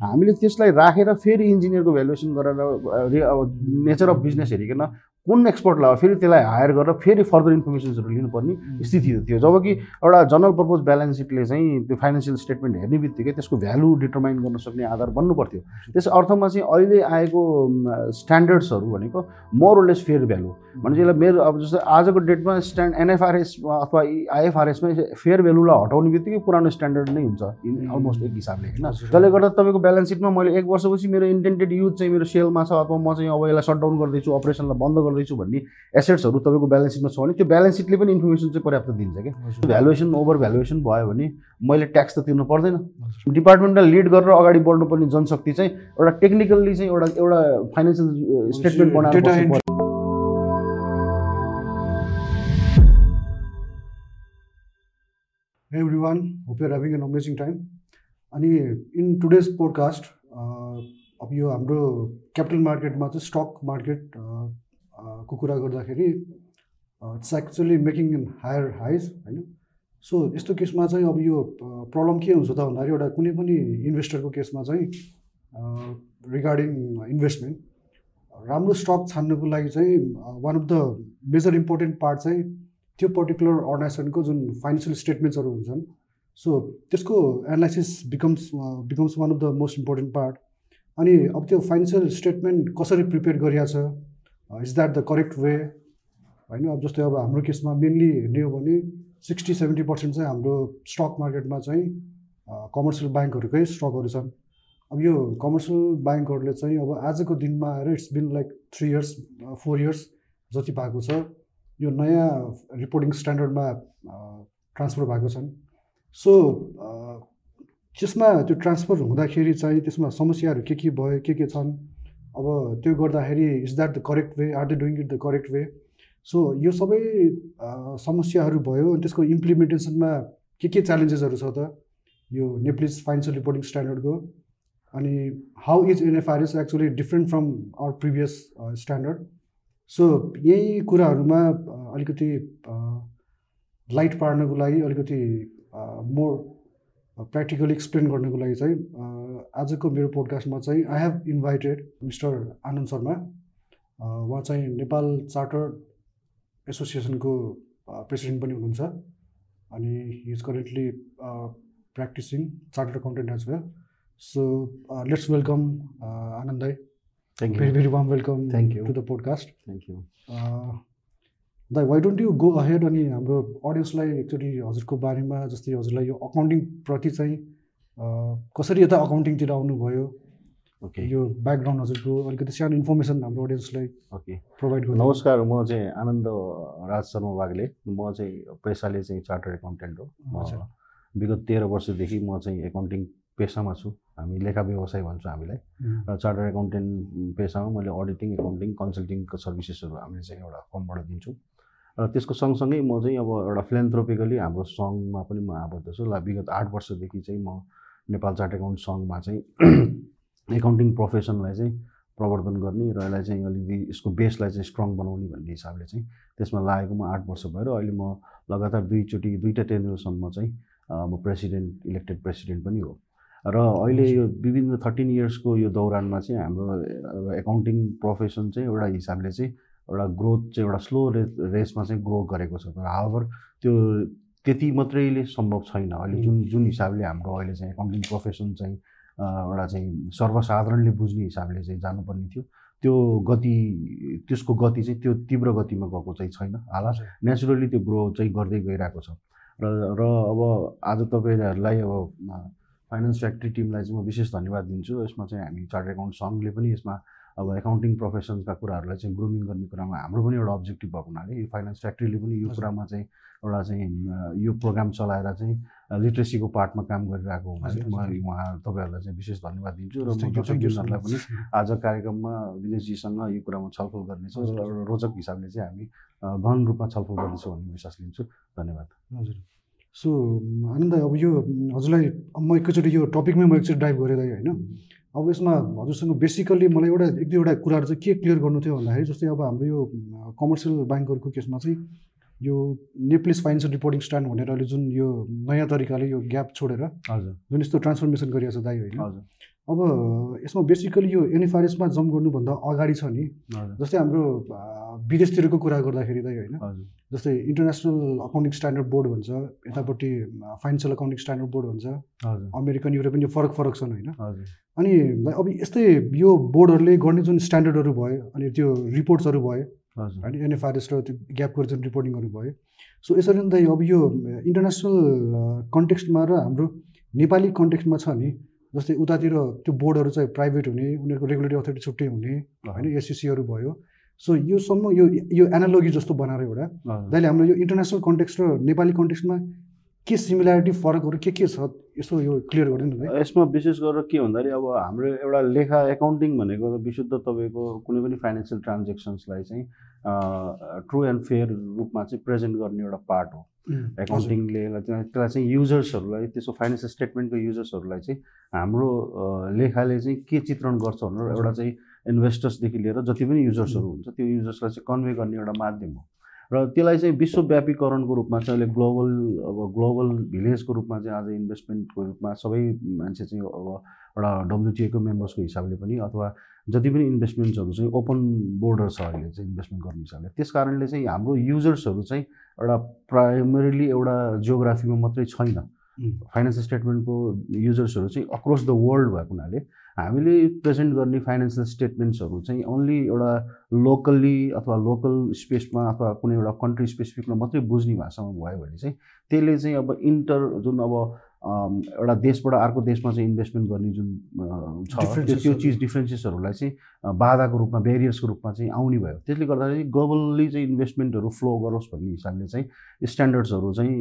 हामीले त्यसलाई राखेर फेरि इन्जिनियरको भ्यालुएसन गरेर नेचर अफ बिजनेस हेरिकन कुन एक्सपर्टलाई फेरि त्यसलाई हायर गरेर फेरि फर्दर इन्फर्मेसन्सहरू लिनुपर्ने स्थिति थियो। जब कि एउटा जनरल पर्पज ब्यालेन्स सिटले चाहिँ त्यो फाइनेन्सियल स्टेटमेन्ट हेर्ने बित्तिकै त्यसको भ्यालु डिटर्माइन गर्न सक्ने आधार बन्नु पर्थ्यो त्यस अर्थमा चाहिँ अहिले आएको स्ट्यान्डर्ड्सहरू भनेको मोरलेस फेयर भ्यालु भने यसलाई मेरो अब जस्तै आजको डेटमा स्ट्यान्ड एनएफआरएस अथवा आइएफआरएसमा फेयर भ्यालुलाई हटाउने बित्तिकै पुरानो स्ट्यान्डर्ड नै हुन्छ अलमोस्ट एक हिसाबले होइन? त्यसले गर्दा तपाईँको ब्यालेन्स सिटमा मैले एक वर्षपछि मेरो इन्टेन्टेड युज चाहिँ मेरो सेलमा छ अथवा म चाहिँ अब यसलाई सटडाउन गर्दैछु अपरेसनलाई बन्द गर्दैछु भन्ने एसेट्सहरू तपाईँको ब्यालेन्स सिटमा छ भने त्यो ब्यालेन्स सिटले पनि इन्फर्मेसन चाहिँ पर्याप्त दिन्छ क्या। भ्यालुएसन ओभर भ्यालुएसन भयो भने मैले ट्याक्स त तिर्नु पर्दैन। डिपार्टमेन्टलाई लिड गरेर अगाडि बढ्नुपर्ने जनशक्ति चाहिँ एउटा टेक्निकल्ली चाहिँ एउटा एउटा फाइनेन्सियल स्टेटमेन्ट बनाएर। Hey everyone, hope you're having an amazing time. अनि इन टुडेज पोडकास्ट अब यो हाम्रो क्यापिटल मार्केटमा चाहिँ स्टक मार्केट को कुरा गर्दाखेरि it's actually making in higher highs होइन? सो यस्तो केसमा चाहिँ अब यो प्रब्लम के हुन्छ त भन्दाखेरि एउटा कुनै पनि इन्भेस्टरको केसमा चाहिँ रिगार्डिङ इन्भेस्टमेन्ट राम्रो स्टक छान्नुको लागि चाहिँ one of the major important part चाहिँ त्यो पर्टिकुलर अर्गनाइजेसनको जुन फाइनेन्सियल स्टेटमेन्ट्सहरू हुन्छन्। सो त्यसको analysis becomes becomes one of the most important part अनि अब त्यो फाइनेन्सियल स्टेटमेन्ट कसरी प्रिपेयर गरिएको छ? Is that the correct way होइन अब जस्तै अब हाम्रो केसमा मेनली हेर्ने हो भने सिक्सटी सेभेन्टी पर्सेन्ट चाहिँ हाम्रो स्टक मार्केटमा चाहिँ कमर्सियल ब्याङ्कहरूकै स्टकहरू छन्। अब यो कमर्सियल ब्याङ्कहरूले चाहिँ अब आजको दिनमा आएर it's been like three years four years जति भएको छ यो नयाँ रिपोर्टिङ स्ट्यान्डर्डमा ट्रान्सफर भएको छन्। सो त्यसमा त्यो ट्रान्सफर हुँदाखेरि चाहिँ त्यसमा समस्याहरू के के भयो के के छन्? अब त्यो गर्दाखेरि is that the correct way are they doing it the correct way so यो सबै समस्याहरू भयो त्यसको इम्प्लिमेन्टेसनमा के के च्यालेन्जेसहरू छ त? यो नेप्लिज फाइनेन्सियल रिपोर्टिङ स्ट्यान्डर्डको अनि how is NFRS actually different from our previous standard so यही कुराहरूमा अलिकति लाइट पार्नको लागि अलिकति मोर प्र्याक्टिकली एक्सप्लेन गर्नको लागि चाहिँ आजको मेरो पोडकास्टमा चाहिँ I have invited mister Anand Sharma उहाँ चाहिँ नेपाल चार्टर्ड एसोसिएसनको प्रेसिडेन्ट पनि हुनुहुन्छ अनि he is currently practising chartered accountant as well so let's welcome Anand दाई thank very you very warm welcome Thank you. To the podcast thank you दाइ why don't you go ahead अनि हाम्रो अडियन्सलाई actually हजुरको बारेमा जस्तै हजुरलाई यो अकाउन्टिङप्रति चाहिँ कसरी यता अकाउन्टिङतिर आउनुभयो? ओके यो ब्याकग्राउन्ड हजुरको अलिकति सानो इन्फर्मेसन हाम्रो अडियन्सलाई ओके प्रोभाइड गर्नु। नमस्कार म चाहिँ आनन्द राज शर्मा वाग्ले म चाहिँ पेसाले चाहिँ चार्टर एकाउन्टेन्ट हो। विगत तेह्र वर्षदेखि म चाहिँ एकाउन्टिङ पेसामा छु। हामी लेखा व्यवसाय भन्छौँ हामीलाई। र चार्टर एकाउन्टेन्ट पेसामा मैले अडिटिङ एकाउन्टिङ कन्सल्टिङको सर्भिसेसहरू हामीले चाहिँ एउटा फर्मबाट दिन्छौँ। र त्यसको सँगसँगै म चाहिँ अब एउटा फिलेन्थ्रोपिकली हाम्रो सङ्घमा पनि म आबद्ध छु। ल विगत आठ वर्षदेखि चाहिँ म नेपाल चार्ट एकाउन्ट सङ्घमा चाहिँ एकाउन्टिङ प्रोफेसनलाई चाहिँ प्रवर्धन गर्ने र यसलाई चाहिँ अलिकति यसको बेसलाई चाहिँ स्ट्रङ बनाउने भन्ने हिसाबले चाहिँ त्यसमा लागेको म आठ वर्ष भयो र अहिले म लगातार दुईचोटि दुईवटा टेन्युरसम्म चाहिँ म प्रेसिडेन्ट इलेक्टेड प्रेसिडेन्ट पनि हो। र अहिले यो विभिन्न थर्टिन इयर्सको यो दौरानमा चाहिँ हाम्रो एकाउन्टिङ प्रोफेसन चाहिँ एउटा हिसाबले चाहिँ एउटा ग्रोथ चाहिँ एउटा स्लो रे रेसमा चाहिँ ग्रो गरेको छ। तर हावर त्यो त्यति मात्रैले सम्भव छैन। अहिले जुन जुन हिसाबले हाम्रो अहिले चाहिँ एकाउन्टिङ प्रोफेसन चाहिँ एउटा चाहिँ सर्वसाधारणले बुझ्ने हिसाबले चाहिँ जानुपर्ने थियो। त्यो गति त्यसको गति चाहिँ त्यो तीव्र गतिमा गएको चाहिँ छैन। हाला नेचुरली त्यो ग्रो चाहिँ गर्दै गइरहेको छ। र र अब आज तपाईँहरूलाई अब फाइनेन्स फ्याक्ट्री टिमलाई चाहिँ म विशेष धन्यवाद दिन्छु। यसमा चाहिँ हामी चार्ट एकाउन्ट सङ्घले पनि यसमा अब एकाउन्टिङ प्रोफेसनका कुराहरूलाई चाहिँ ग्रुमिङ गर्ने कुरामा हाम्रो पनि एउटा अब्जेक्टिभ भएको हुनाले यो फाइनेन्स फ्याक्ट्रीले पनि यो। कुरामा चाहिँ एउटा चाहिँ यो प्रोग्राम चलाएर चाहिँ लिट्रेसीको पार्टमा काम गरिरहेको हुनाले म। उहाँ तपाईँहरूलाई चाहिँ विशेष धन्यवाद दिन्छु र म Thank you, दर्शक thank you so बिन्दुहरूलाई पनि. आज कार्यक्रममा विदेशजीसँग यो कुरामा छलफल गर्नेछौँ र रोचक हिसाबले चाहिँ हामी गहन रूपमा छलफल गर्नेछौँ भन्ने विश्वास लिन्छु धन्यवाद हजुर सो आनन्द अब यो हजुरलाई म एकैचोटि यो टपिकमै म एकचोटि ड्राइभ गरेँ दाइ होइन अब यसमा हजुरसँग बेसिकल्ली मलाई एउटा एक दुईवटा कुराहरू चाहिँ के क्लियर गर्नु थियो भन्दाखेरि जस्तै अब हाम्रो यो कमर्सियल ब्याङ्कहरूको केसमा चाहिँ यो नेप्लिस फाइनेन्सियल रिपोर्टिङ स्ट्यान्ड भनेर अहिले जुन यो नयाँ तरिकाले यो ग्याप छोडेर हजुर। जुन यस्तो ट्रान्सफर्मेसन गरिएको छ दाइ होइन हजुर। अब यसमा बेसिकली यो एनएफआरएसमा जम्प गर्नुभन्दा अगाडि छ नि जस्तै हाम्रो विदेशतिरको कुरा गर्दाखेरि त होइन। जस्तै इन्टरनेसनल अकाउन्टिङ स्ट्यान्डर्ड बोर्ड भन्छ यतापट्टि फाइनेन्सियल अकाउन्टिङ स्ट्यान्डर्ड बोर्ड भन्छ। अमेरिकन युरोपियन यो फरक फरक छन् होइन। अनि अब यस्तै यो बोर्डहरूले गर्ने जुन स्ट्यान्डर्डहरू भयो अनि त्यो रिपोर्ट्सहरू भयो होइन एनएफआरएस र त्यो ग्यापको जुन रिपोर्टिङहरू भयो। सो यसरी नै अब यो इन्टरनेसनल कन्टेक्स्टमा र हाम्रो नेपाली कन्टेक्स्टमा छ नि जस्तै उतातिर त्यो बोर्डहरू चाहिँ प्राइभेट हुने उनीहरूको रेगुलेटरी अथोरिटी छुट्टै हुने होइन एससिसीहरू भयो। सो योसम्म यो यो एनालोगी जस्तो बनाएर एउटा दाइले हाम्रो यो इन्टरनेसनल कन्टेक्स्ट र नेपाली कन्टेक्स्टमा के सिमिल्यारिटी फरकहरू के के छ यसो यो क्लियर गरिदिनु यसमा विशेष गरेर के भन्दाखेरि अब हाम्रो एउटा लेखा एकाउन्टिङ भनेको त विशुद्ध तपाईँको कुनै पनि फाइनेन्सियल ट्रान्जेक्सन्सलाई चाहिँ ट्रु एन्ड फेयर रूपमा चाहिँ प्रेजेन्ट गर्ने एउटा पार्ट हो। एकाउन्टिङले त्यसलाई चाहिँ युजर्सहरूलाई त्यसको फाइनेन्सियल स्टेटमेन्टको युजर्सहरूलाई चाहिँ हाम्रो लेखाले चाहिँ के चित्रण गर्छ भनेर एउटा चाहिँ इन्भेस्टर्सदेखि लिएर जति पनि युजर्सहरू हुन्छ त्यो युजर्सलाई चाहिँ कन्भे गर्ने एउटा माध्यम हो। र त्यसलाई चाहिँ विश्वव्यापीकरणको रूपमा चाहिँ अहिले ग्लोबल अब ग्लोबल भिलेजको रूपमा चाहिँ आज इन्भेस्टमेन्टको रूपमा सबै मान्छे चाहिँ अब एउटा डब्लुटिएको मेम्बर्सको हिसाबले पनि अथवा जति पनि इन्भेस्टमेन्ट्सहरू चाहिँ ओपन बोर्डर छ अहिले चाहिँ इन्भेस्टमेन्ट गर्ने हिसाबले त्यस कारणले चाहिँ हाम्रो युजर्सहरू चाहिँ एउटा प्राइमरीली एउटा जियोग्राफीमा मात्रै छैन। फाइनेन्सियल स्टेटमेन्टको युजर्सहरू चाहिँ अक्रस द वर्ल्ड भएको हुनाले हामीले प्रेजेन्ट गर्ने फाइनेन्सियल स्टेटमेन्ट्सहरू चाहिँ ओन्ली एउटा लोकल्ली अथवा लोकल स्पेसमा अथवा कुनै एउटा कन्ट्री स्पेसिफिकमा मात्रै बुझ्ने भाषामा भयो भने चाहिँ त्यसले चाहिँ अब इन्टर जुन अब एउटा देशबाट अर्को देशमा चाहिँ इन्भेस्टमेन्ट गर्ने जुन छ त्यो। चिज डिफ्रेन्सेसहरूलाई चाहिँ बाधाको रूपमा बेरियर्सको रूपमा चाहिँ आउने भयो। त्यसले गर्दाखेरि ग्लोबल्ली चाहिँ इन्भेस्टमेन्टहरू फ्लो गरोस् भन्ने हिसाबले चाहिँ स्ट्यान्डर्ड्सहरू चाहिँ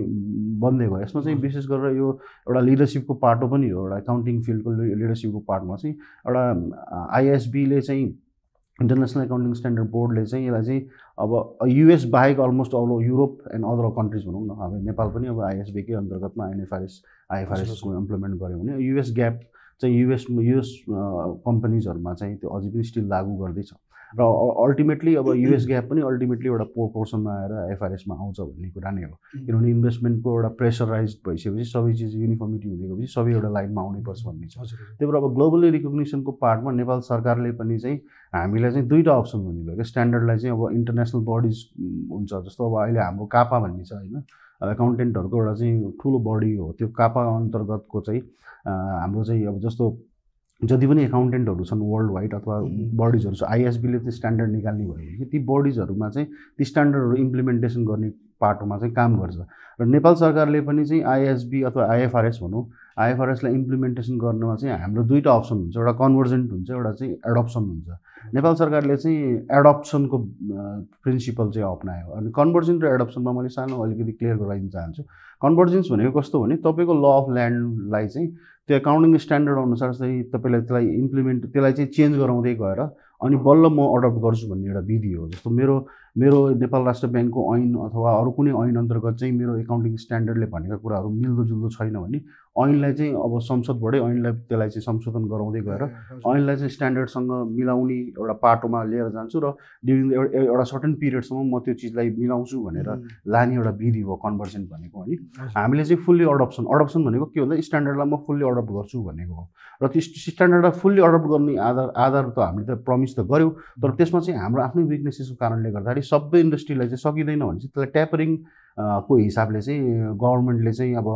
बन्दै गयो। यसमा चाहिँ विशेष गरेर यो एउटा लिडरसिपको पाटो पनि हो। एउटा एकाउन्टिङ फिल्डको लिडरसिपको पार्टमा चाहिँ एउटा आइएसबीले चाहिँ इन्टरनेसनल एकाउन्टिङ स्ट्यान्डर्ड बोर्डले चाहिँ यसलाई चाहिँ अब युएस बाहेक almost all Europe and other countries भनौँ न। अब नेपाल पनि अब आइएसबीकै अन्तर्गतमा आइएनएफआरएस आइएफआरएसको इम्प्लिमेन्ट गऱ्यो भने युएस ग्याप चाहिँ युएस युएस कम्पनीजहरूमा चाहिँ त्यो अझै पनि स्टिल लागू गर्दैछ। र अल्टिमेटली अब युएस ग्याप पनि अल्टिमेटली एउटा पोर्सनमा आएर आइएफआरएसमा आउँछ भन्ने कुरा नै हो। किनभने इन्भेस्टमेन्टको एउटा प्रेसराइज भइसकेपछि सबै चिज युनिफर्मिटी हुँदै गएपछि सबै एउटा लाइनमा आउनैपर्छ भन्ने छ। त्यही भएर अब ग्लोबली रिकग्निसनको पार्टमा नेपाल सरकारले पनि चाहिँ हामीलाई चाहिँ दुईवटा अप्सन भन्नुभयो क्या। स्ट्यान्डर्डलाई चाहिँ अब इन्टरनेसनल बडिज हुन्छ जस्तो अब अहिले हाम्रो कापा भन्ने छ होइन। एकाउन्टेन्टहरूको एउटा चाहिँ ठुलो बडी हो। त्यो कापा अन्तर्गतको चाहिँ हाम्रो चाहिँ अब जस्तो जति पनि एकाउन्टेन्टहरू छन् वर्ल्ड वाइड अथवा. बडिजहरू छ आइएसबीले त्यो स्ट्यान्डर्ड निकाल्ने भयो भने ती बडिजहरूमा चाहिँ ती स्ट्यान्डर्डहरू इम्प्लिमेन्टेसन गर्ने पाटोमा चाहिँ काम गर्छ। र नेपाल सरकारले पनि चाहिँ आइएसबी अथवा आइएफआरएस भनौँ आइएफआरएसलाई इम्प्लिमेन्टेसन गर्नमा चाहिँ हाम्रो दुईवटा अप्सन हुन्छ एउटा कन्भर्जेन्ट हुन्छ एउटा चाहिँ एडप्सन हुन्छ। नेपाल सरकारले चाहिँ एडप्सनको प्रिन्सिपल चाहिँ अप्नायो। अनि कन्भर्जेन्ट र एडप्सनमा मैले सानो अलिकति क्लियर गराइदिन चाहन्छु। कन्भर्जेन्स भनेको कस्तो भने तपाईँको ल अफ ल्यान्डलाई चाहिँ त्यो एकाउन्टिङ स्ट्यान्डर्ड अनुसार चाहिँ तपाईँलाई त्यसलाई इम्प्लिमेन्ट त्यसलाई चाहिँ चेन्ज गराउँदै गएर अनि बल्ल म अडप्ट गर्छु भन्ने एउटा विधि हो। जस्तो मेरो मेरो नेपाल राष्ट्र ब्याङ्कको ऐन अथवा अरू कुनै ऐन अन्तर्गत चाहिँ मेरो एकाउन्टिङ स्ट्यान्डर्डले भनेका कुराहरू मिल्दोजुल्दो छैन भने ऐनलाई चाहिँ अब संसदबाटै ऐनलाई त्यसलाई चाहिँ संशोधन गराउँदै गएर ऐनलाई चाहिँ स्ट्यान्डर्डसँग मिलाउने एउटा पाटोमा लिएर जान्छु र ड्युरिङ एउटा सर्टन पिरियडसम्म म त्यो चिजलाई मिलाउँछु भनेर लाने एउटा विधि हो कन्भर्सेन्ट भनेको अनि हामीले चाहिँ फुल्ली अडप्सन अडप्सन भनेको के भन्दा स्ट्यान्डर्डलाई म फुल्ली अडप्ट गर्छु भनेको हो। र त्यो स्ट्यान्डर्डलाई फुल्ली अडप्ट गर्ने आधार आधार त हामीले त प्रमिस त गऱ्यौँ तर त्यसमा चाहिँ हाम्रो आफ्नै विकनेसेसको कारणले गर्दाखेरि सबै इन्डस्ट्रीलाई चाहिँ सकिँदैन भने चाहिँ त्यसलाई ट्यापरिङ को हिसाबले चाहिँ गभर्मेन्टले चाहिँ अब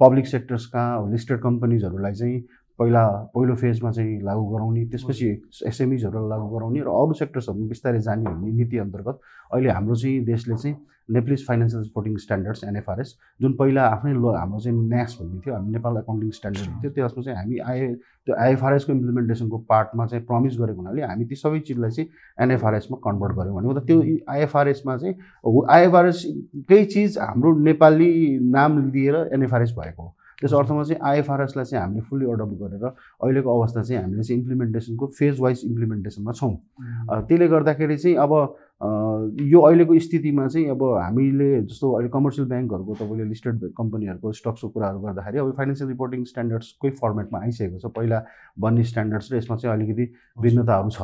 पब्लिक सेक्टर्सका लिस्टेड कम्पनीजहरूलाई चाहिँ पहिला पहिलो फेजमा चाहिँ लागू गराउने त्यसपछि एसएमइजहरूलाई लागू गराउने र अरू सेक्टर्सहरूमा बिस्तारै जाने भन्ने नीति अन्तर्गत अहिले हाम्रो चाहिँ देशले चाहिँ Nepalese financial reporting standards NFRS जुन पहिला आफ्नै ल हाम्रो चाहिँ न्याक्स भन्ने थियो हामी नेपाल एकाउन्टिङ स्ट्यान्डर्ड हुन्थ्यो त्यसमा चाहिँ हामी आए त्यो आइएफआरएसको इम्प्लिमेन्टेसनको पार्टमा चाहिँ प्रमिस गरेको हुनाले हामी ती सबै चिजलाई चाहिँ एनएफआरएसमा कन्भर्ट गऱ्यौँ भनेको त त्यो आइएफआरएसमा चाहिँ आइएफआरएसकै चिज हाम्रो नेपाली नाम दिएर एनएफआरएस भएको हो। त्यस अर्थमा चाहिँ आइएफआरएसलाई चाहिँ हामीले फुल्ली अडप्ट गरेर अहिलेको अवस्था चाहिँ हामीले चाहिँ इम्प्लिमेन्टेसनको फेज वाइज इम्प्लिमेन्टेसनमा छौँ। त्यसले गर्दाखेरि चाहिँ अब यो अहिलेको स्थितिमा चाहिँ अब हामीले जस्तो अहिले कमर्सियल ब्याङ्कहरूको तपाईँले लिस्टेड कम्पनीहरूको स्टक्सको कुराहरू गर्दाखेरि अब फाइनेन्सियल रिपोर्टिङ स्ट्यान्डर्ड्सकै फर्मेटमा आइसकेको छ। पहिला बन्ने स्ट्यान्डर्ड्स र यसमा चाहिँ अलिकति भिन्नताहरू छ।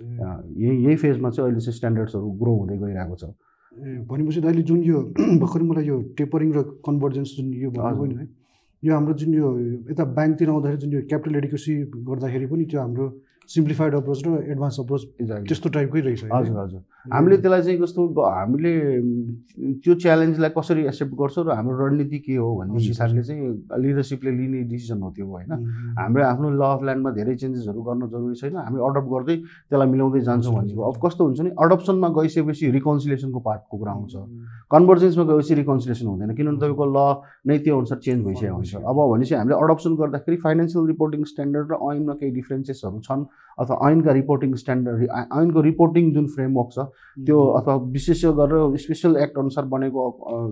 यही यही फेजमा चाहिँ अहिले चाहिँ स्ट्यान्डर्ड्सहरू ग्रो हुँदै गइरहेको छ। भनेपछि अहिले जुन यो भर्खर मलाई यो टेपरिङ र कन्भर्जेन्स जुन यो भन्नुभयो नि है यो हाम्रो जुन यो यता ब्याङ्कतिर आउँदाखेरि जुन यो क्यापिटल एडिकेसी गर्दाखेरि पनि त्यो हाम्रो सिम्प्लिफाइड अप्रोच र एडभान्स अप्रोच. त्यस्तो टाइपकै रहेछ? हजुर हजुर हामीले त्यसलाई चाहिँ कस्तो हामीले त्यो च्यालेन्जलाई कसरी एक्सेप्ट गर्छौँ र हाम्रो रणनीति के हो भन्ने हिसाबले चाहिँ लिडरसिपले लिने डिसिजन हो त्यो होइन। हाम्रो आफ्नो ल अफ ल्यान्डमा धेरै चेन्जेसहरू गर्न जरुरी छैन। हामी अडप्ट गर्दै त्यसलाई मिलाउँदै जान्छौँ भनेको। अब कस्तो हुन्छ नि अडप्सनमा गइसकेपछि रिकन्सिलेसनको पार्टको कुरा आउँछ कन्भर्जेन्समा गएपछि रिकन्सिलेसन हुँदैन। किनभने तपाईँको ल नै त्यो अनुसार चेन्ज भइसकेको हुन्छ। अब भनेपछि हामीले अडप्सन गर्दाखेरि फाइनेन्सियल रिपोर्टिङ स्ट्यान्डर्ड र ऐनमा केही डिफ्रेन्सेसहरू छन् अथवा ऐनका रिपोर्टिङ स्ट्यान्डर्ड ऐनको रिपोर्टिङ जुन फ्रेमवर्क छ त्यो अथवा विशेष गरेर स्पेसल एक्ट अनुसार बनेको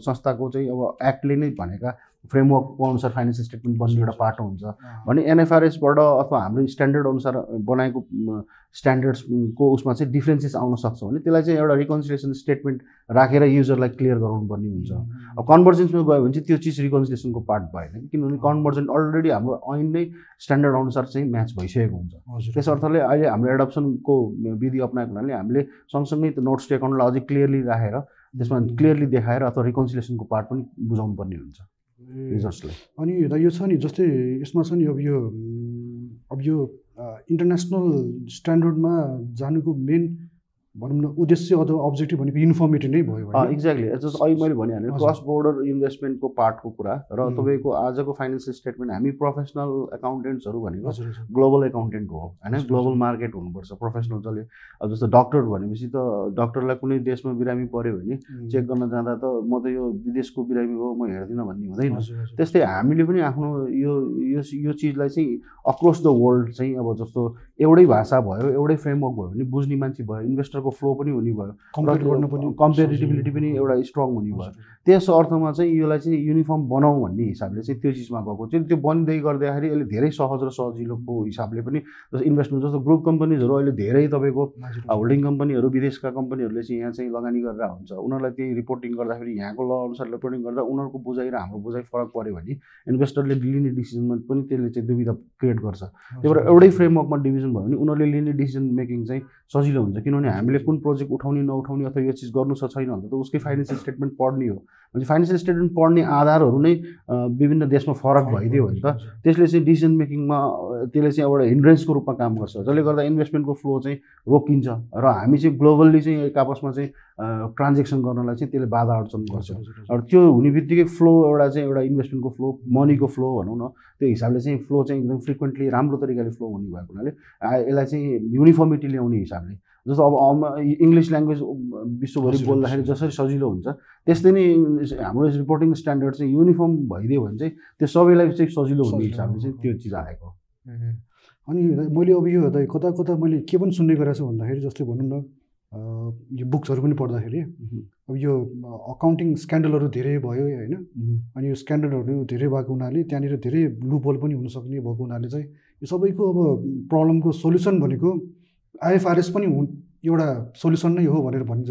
संस्थाको चाहिँ अब एक्टले नै भनेका फ्रेमवर्कको अनुसार फाइनेन्सियल स्टेटमेन्ट बन्ने एउटा पाटो हुन्छ। भने एनएफआरएसबाट अथवा हाम्रो स्ट्यान्डर्ड अनुसार बनाएको स्ट्यान्डर्ड्सको उसमा चाहिँ डिफ्रेन्सेस आउन सक्छ भने त्यसलाई चाहिँ एउटा रिकन्सिलेसन स्टेटमेन्ट राखेर युजरलाई क्लियर गराउनु पर्ने हुन्छ अब कन्भर्जेन्समा गयो भने चाहिँ त्यो चिज रिकन्सिलेसनको पार्ट भएन किनभने कन्भर्जेन्ट अलरेडी हाम्रो ऐन नै स्ट्यान्डर्ड अनुसार चाहिँ म्याच भइसकेको हुन्छ। त्यस अर्थले अहिले हाम्रो एडप्सनको विधि अप्नाएको हुनाले हामीले सँगसँगै त्यो नोट्स एकाउन्टलाई अझै क्लियरली राखेर त्यसमा क्लियरली देखाएर अथवा रिकन्सिलेसनको पार्ट पनि बुझाउनु पर्ने हुन्छ। अनि दा यो छ नि जस्तै यसमा छ नि अब यो अब यो इन्टरनेसनल स्ट्यान्डर्डमा जानुको मेन भनौँ न उद्देश्य अथवा अब्जेक्टिभ भनेको इन्फर्मेटिभ नै भयो? एक्ज्याक्टली जस्तो अहिले मैले भनिहालेँ। क्रस बोर्डर इन्भेस्टमेन्टको पार्टको कुरा र। तपाईँको आजको फाइनेन्सियल स्टेटमेन्ट हामी प्रोफेसनल एकाउन्टेन्ट्सहरू भनेको ग्लोबल एकाउन्टेन्ट हो होइन ग्लोबल। मार्केट हुनुपर्छ प्रोफेसनल जसले अब जस्तो डक्टर भनेपछि त डक्टरलाई कुनै देशमा बिरामी पऱ्यो भने चेक गर्न जाँदा त म त यो विदेशको बिरामी हो म हेर्दिनँ भन्ने हुँदैन। त्यस्तै हामीले पनि आफ्नो यो यो यो चिजलाई चाहिँ अक्रस द वर्ल्ड चाहिँ अब जस्तो एउटै भाषा भयो एउटै फ्रेमवर्क भयो भने बुझ्ने मान्छे भयो इन्भेस्टरको फ्लो पनि हुने भयो। गर्न पनि एउटा स्ट्रङ हुने भयो। त्यस अर्थमा चाहिँ यसलाई चाहिँ युनिफर्म बनाऊ भन्ने हिसाबले चाहिँ त्यो चिजमा गएको चाहिँ त्यो बन्दै गर्दाखेरि अहिले धेरै सहज र सजिलोको हिसाबले पनि जस्तो इन्भेस्टमेन्ट जस्तो ग्रुप कम्पनीजहरू अहिले धेरै तपाईँको होल्डिङ कम्पनीहरू विदेशका कम्पनीहरूले चाहिँ यहाँ चाहिँ लगानी गरेर हुन्छ। उनीहरूलाई त्यही रिपोर्टिङ गर्दाखेरि यहाँको ल अनुसार रिपोर्टिङ गर्दा उनीहरूको बुझाइ र हाम्रो बुझाइ फरक पऱ्यो भने इन्भेस्टरले लिने डिसिजनमा पनि त्यसले चाहिँ दुविधा क्रिएट गर्छ। त्यही भएर एउटै फ्रेमवर्कमा डिभिजन भयो भने उनीहरूले लिने डिसिजन मेकिङ चाहिँ सजिलो हुन्छ। किनभने हामीले कुन प्रोजेक्ट उठाउने नउठाउने अथवा यो चिज गर्नु छ छैन भन्दा त उसकै फाइनेन्सियल स्टेटमेन्ट पढ्ने हो। भने फाइनेन्सियल स्टेटमेन्ट पढ्ने आधारहरू नै विभिन्न देशमा फरक भइदियो भने त त्यसले चाहिँ डिसिजन मेकिङमा त्यसले चाहिँ एउटा हिन्ड्रेन्सको रूपमा काम गर्छ। जसले गर्दा इन्भेस्टमेन्टको फ्लो चाहिँ रोकिन्छ र हामी चाहिँ ग्लोबल्ली चाहिँ एक आपसमा चाहिँ ट्रान्जेक्सन गर्नलाई चाहिँ त्यसले बाधा अडचन गर्छ। र त्यो हुने बित्तिकै फ्लो एउटा चाहिँ एउटा इन्भेस्टमेन्टको फ्लो मनीको फ्लो भनौँ न त्यो हिसाबले चाहिँ फ्लो चाहिँ एकदम फ्रिक्वेन्टली राम्रो तरिकाले फ्लो हुने भएको हुनाले यसलाई चाहिँ युनिफर्मिटी ल्याउने हिसाबले जस्तो अब अम- इङ्ग्लिस ल्याङ्ग्वेज विश्वभरि बोल्दाखेरि। जसरी सजिलो हुन्छ। त्यस्तै नै हाम्रो रिपोर्टिङ स्ट्यान्डर्ड चाहिँ युनिफर्म भइदियो भने चाहिँ त्यो सबैलाई चाहिँ सजिलो हुने हिसाबले चाहिँ। त्यो चिज आएको ए, अनि मैले अब यो दाइ कता कता मैले के पनि सुन्ने गरेको छु भन्दाखेरि जस्तै भनौँ न यो बुक्सहरू पनि पढ्दाखेरि अब यो अकाउन्टिङ स्क्यान्डलहरू धेरै भयो होइन। अनि यो स्क्यान्डलहरू धेरै भएको हुनाले त्यहाँनिर धेरै लुपहोल पनि हुनसक्ने भएको हुनाले चाहिँ यो सबैको अब प्रब्लमको सोल्युसन भनेको आइएफआरएस पनि हुन् एउटा सोल्युसन नै हो भनेर भनिन्छ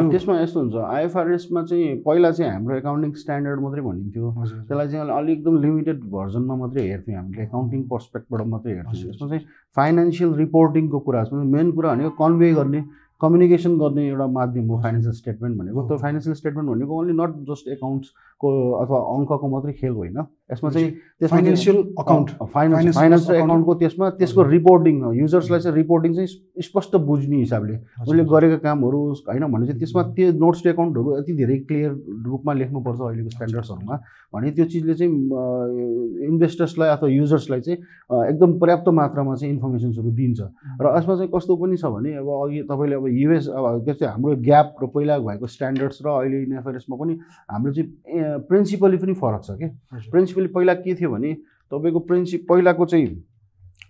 यो- त्यसमा यस्तो हुन्छ आइएफआरएसमा चाहिँ पहिला चाहिँ हाम्रो एकाउन्टिङ स्ट्यान्डर्ड मात्रै भनिन्थ्यो। त्यसलाई चाहिँ अलिक एकदम लिमिटेड भर्जनमा मात्रै हेर्थ्यौँ हामीले एकाउन्टिङ पर्सपेक्टबाट मात्रै हेर्थ्यौँ। यसमा चाहिँ फाइनेन्सियल रिपोर्टिङको कुरा मेन कुरा भनेको कन्भे गर्ने कम्युनिकेसन गर्ने एउटा माध्यम हो फाइनेन्सियल स्टेटमेन्ट भनेको। त्यो फाइनेन्सियल स्टेटमेन्ट भनेको ओन्ली नट जस्ट एकाउन्ट्सको अथवा अङ्कको मात्रै खेल होइन। यसमा चाहिँ त्यसमा financial account finance Finance finance र account- एकाउन्टको त्यसमा त्यसको रिपोर्टिङ युजर्सलाई चाहिँ रिपोर्टिङ चाहिँ स्पष्ट बुझ्ने हिसाबले। उसले गरेका कामहरू होइन भने चाहिँ त्यसमा त्यो नोट्स एकाउन्टहरू यति धेरै क्लियर रूपमा लेख्नुपर्छ अहिलेको स्ट्यान्डर्ड्सहरूमा भने त्यो चिजले चाहिँ इन्भेस्टर्सलाई अथवा युजर्सलाई चाहिँ एकदम पर्याप्त मात्रामा चाहिँ इन्फर्मेसन्सहरू दिन्छ। र यसमा चाहिँ कस्तो पनि छ भने अब अघि तपाईँले अब युएस अब चाहिँ हाम्रो ग्याप र पहिला भएको स्ट्यान्डर्ड्स र अहिले इनएफआरएसमा पनि हाम्रो चाहिँ प्रिन्सिपली पनि फरक छ कि प्रिन्सिपली पहिला के थियो भने तपाईँको प्रिन्सिप पहिलाको चाहिँ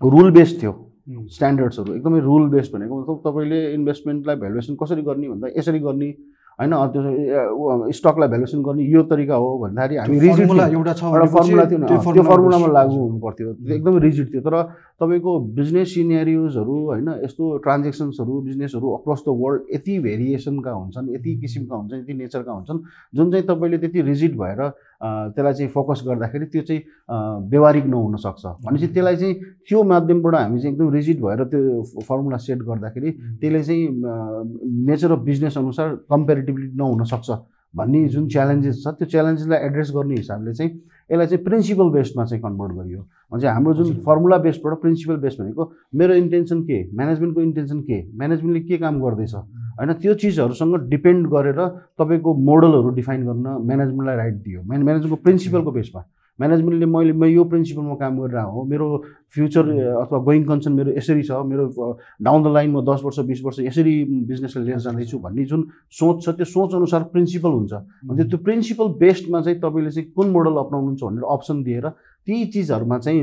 रुल बेस्ड थियो स्ट्यान्डर्ड्सहरू एकदमै रुल बेस्ड भनेको मतलब तपाईँले इन्भेस्टमेन्टलाई भ्यालुएसन कसरी गर्ने भन्दा यसरी गर्ने होइन? त्यो स्टकलाई भ्यालुएसन गर्ने यो तरिका हो भन्दाखेरि हामी रिजिड एउटा छ एउटा फर्मुला थियो त्यो फर्मुलामा लागु हुनु पर्थ्यो एकदमै रिजिड थियो। तर तपाईँको बिजनेस सिनेरियोजहरू होइन यस्तो ट्रान्जेक्सन्सहरू बिजनेसहरू अक्रस द वर्ल्ड यति भेरिएसनका हुन्छन् यति किसिमका हुन्छन् यति नेचरका हुन्छन् जुन चाहिँ तपाईँले त्यति रिजिड भएर त्यसलाई चाहिँ फोकस गर्दाखेरि त्यो चाहिँ व्यवहारिक नहुन सक्छ भनेपछि त्यसलाई चाहिँ त्यो माध्यमबाट हामी चाहिँ एकदम रिजिड भएर त्यो फर्मुला सेट गर्दाखेरि त्यसले चाहिँ नेचर अफ बिजनेस अनुसार कम्पेरिटिभली नहुन सक्छ भन्ने जुन च्यालेन्जेस छ त्यो च्यालेन्जेसलाई एड्रेस गर्ने हिसाबले चाहिँ यसलाई चाहिँ प्रिन्सिपल बेस्डमा चाहिँ कन्भर्ट गरियो। भने चाहिँ हाम्रो जुन। फर्मुला बेस्डबाट प्रिन्सिपल बेस्ड भनेको मेरो इन्टेन्सन के? म्यानेजमेन्टको इन्टेन्सन के? म्यानेजमेन्टले के काम गर्दैछ? होइन त्यो चिजहरूसँग डिपेन्ड गरेर तपाईँको मोडलहरू डिफाइन गर्न म्यानेजमेन्टलाई राइट दियो। म्यान म्यानेजमेन्टको प्रिन्सिपलको बेसमा म्यानेजमेन्टले मैले म यो प्रिन्सिपलमा काम गरेर हो। मेरो फ्युचर अथवा गोइङ कन्सर्न मेरो यसरी छ। मेरो डाउन द लाइन म दस वर्ष बिस वर्ष यसरी बिजनेसलाई लिएर जाँदैछु भन्ने जुन सोच छ त्यो सोच अनुसार प्रिन्सिपल हुन्छ। अनि त्यो प्रिन्सिपल बेस्डमा चाहिँ तपाईँले चाहिँ कुन मोडल अप्नाउनुहुन्छ भनेर अप्सन दिएर ती चिजहरूमा चाहिँ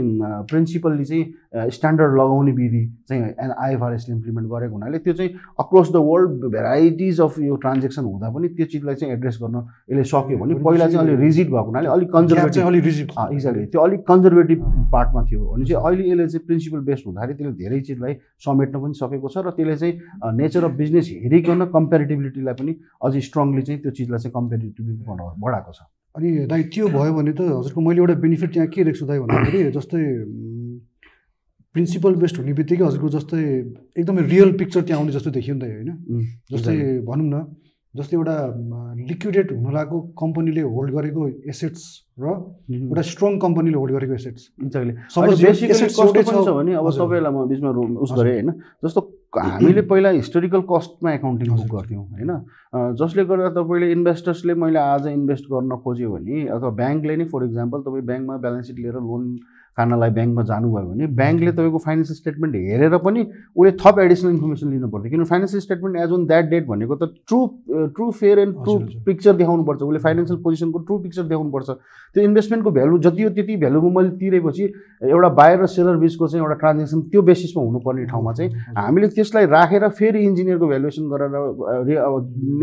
प्रिन्सिपल्ली चाहिँ स्ट्यान्डर्ड लगाउने विधि चाहिँ आइएफआरएसले इम्प्लिमेन्ट गरेको हुनाले त्यो चाहिँ across the world varieties of यो ट्रान्जेक्सन हुँदा पनि त्यो चिजलाई चाहिँ एड्रेस गर्न यसले सक्यो भने पहिला चाहिँ अलिक रिजिड भएको हुनाले अलिक कन्जर्भेटिभ अलिक रिजिट एक्ज्याक्टली त्यो अलिक कन्जर्भेटिभ पार्टमा थियो भने चाहिँ अहिले यसले चाहिँ प्रिन्सिपल बेस्ड हुँदाखेरि त्यसले धेरै चिजलाई समेट्न पनि सकेको छ र त्यसले चाहिँ नेचर अफ बिजनेस हेरिकन कम्पेरिटिभिटीलाई पनि अझै स्ट्रङली चाहिँ त्यो चिजलाई चाहिँ कम्पेरिटिभिटी बढाएको छ। अनि दाइ त्यो भयो भने त हजुरको मैले एउटा बेनिफिट त्यहाँ के देख्छु दाइ भन्दाखेरि जस्तै प्रिन्सिपल बेस्ड हुने बित्तिकै हजुरको जस्तै एकदमै रियल पिक्चर त्यहाँ आउने जस्तो देखियो नि त होइन? जस्तै भनौँ न जस्तै एउटा लिक्विडेट हुन लागेको कम्पनीले होल्ड गरेको एसेट्स र एउटा स्ट्रङ कम्पनीले होल्ड गरेको एसेट्स एक्ज्याक्टली भने अब। तपाईँलाई म बिचमा उस। गरेँ होइन? जस्तो हामीले पहिला हिस्टोरिकल कस्टमा एकाउन्टिङ बुक। गर्थ्यौँ होइन जसले गर्दा तपाईँले इन्भेस्टर्सले मैले आज इन्भेस्ट गर्न खोज्यो भने अथवा ब्याङ्कले नै फर इक्जाम्पल तपाईँ ब्याङ्कमा ब्यालेन्स सिट लिएर लोन खानलाई ब्याङ्कमा जानुभयो भने ब्याङ्कले तपाईँको फाइनेन्सियल स्टेटमेन्ट हेरेर पनि उसले थप एडिसनल इन्फर्मेसन लिनु पर्थ्यो किनभने financial statement as on that date भनेको त true true fair and true. Picture देखाउनुपर्छ। उसले फाइनेन्सियल पोजिसनको ट्रु पिक्चर देखाउनुपर्छ। त्यो इन्भेस्टमेन्टको भ्यालु जति हो त्यति भ्यालुमा मैले तिरेपछि एउटा बायर र सेलर बिचको चाहिँ एउटा ट्रान्जेक्सन त्यो बेसिसमा हुनुपर्ने ठाउँमा चाहिँ हामीले त्यसलाई राखेर फेरि इन्जिनियरको भ्यालुएसन गरेर अब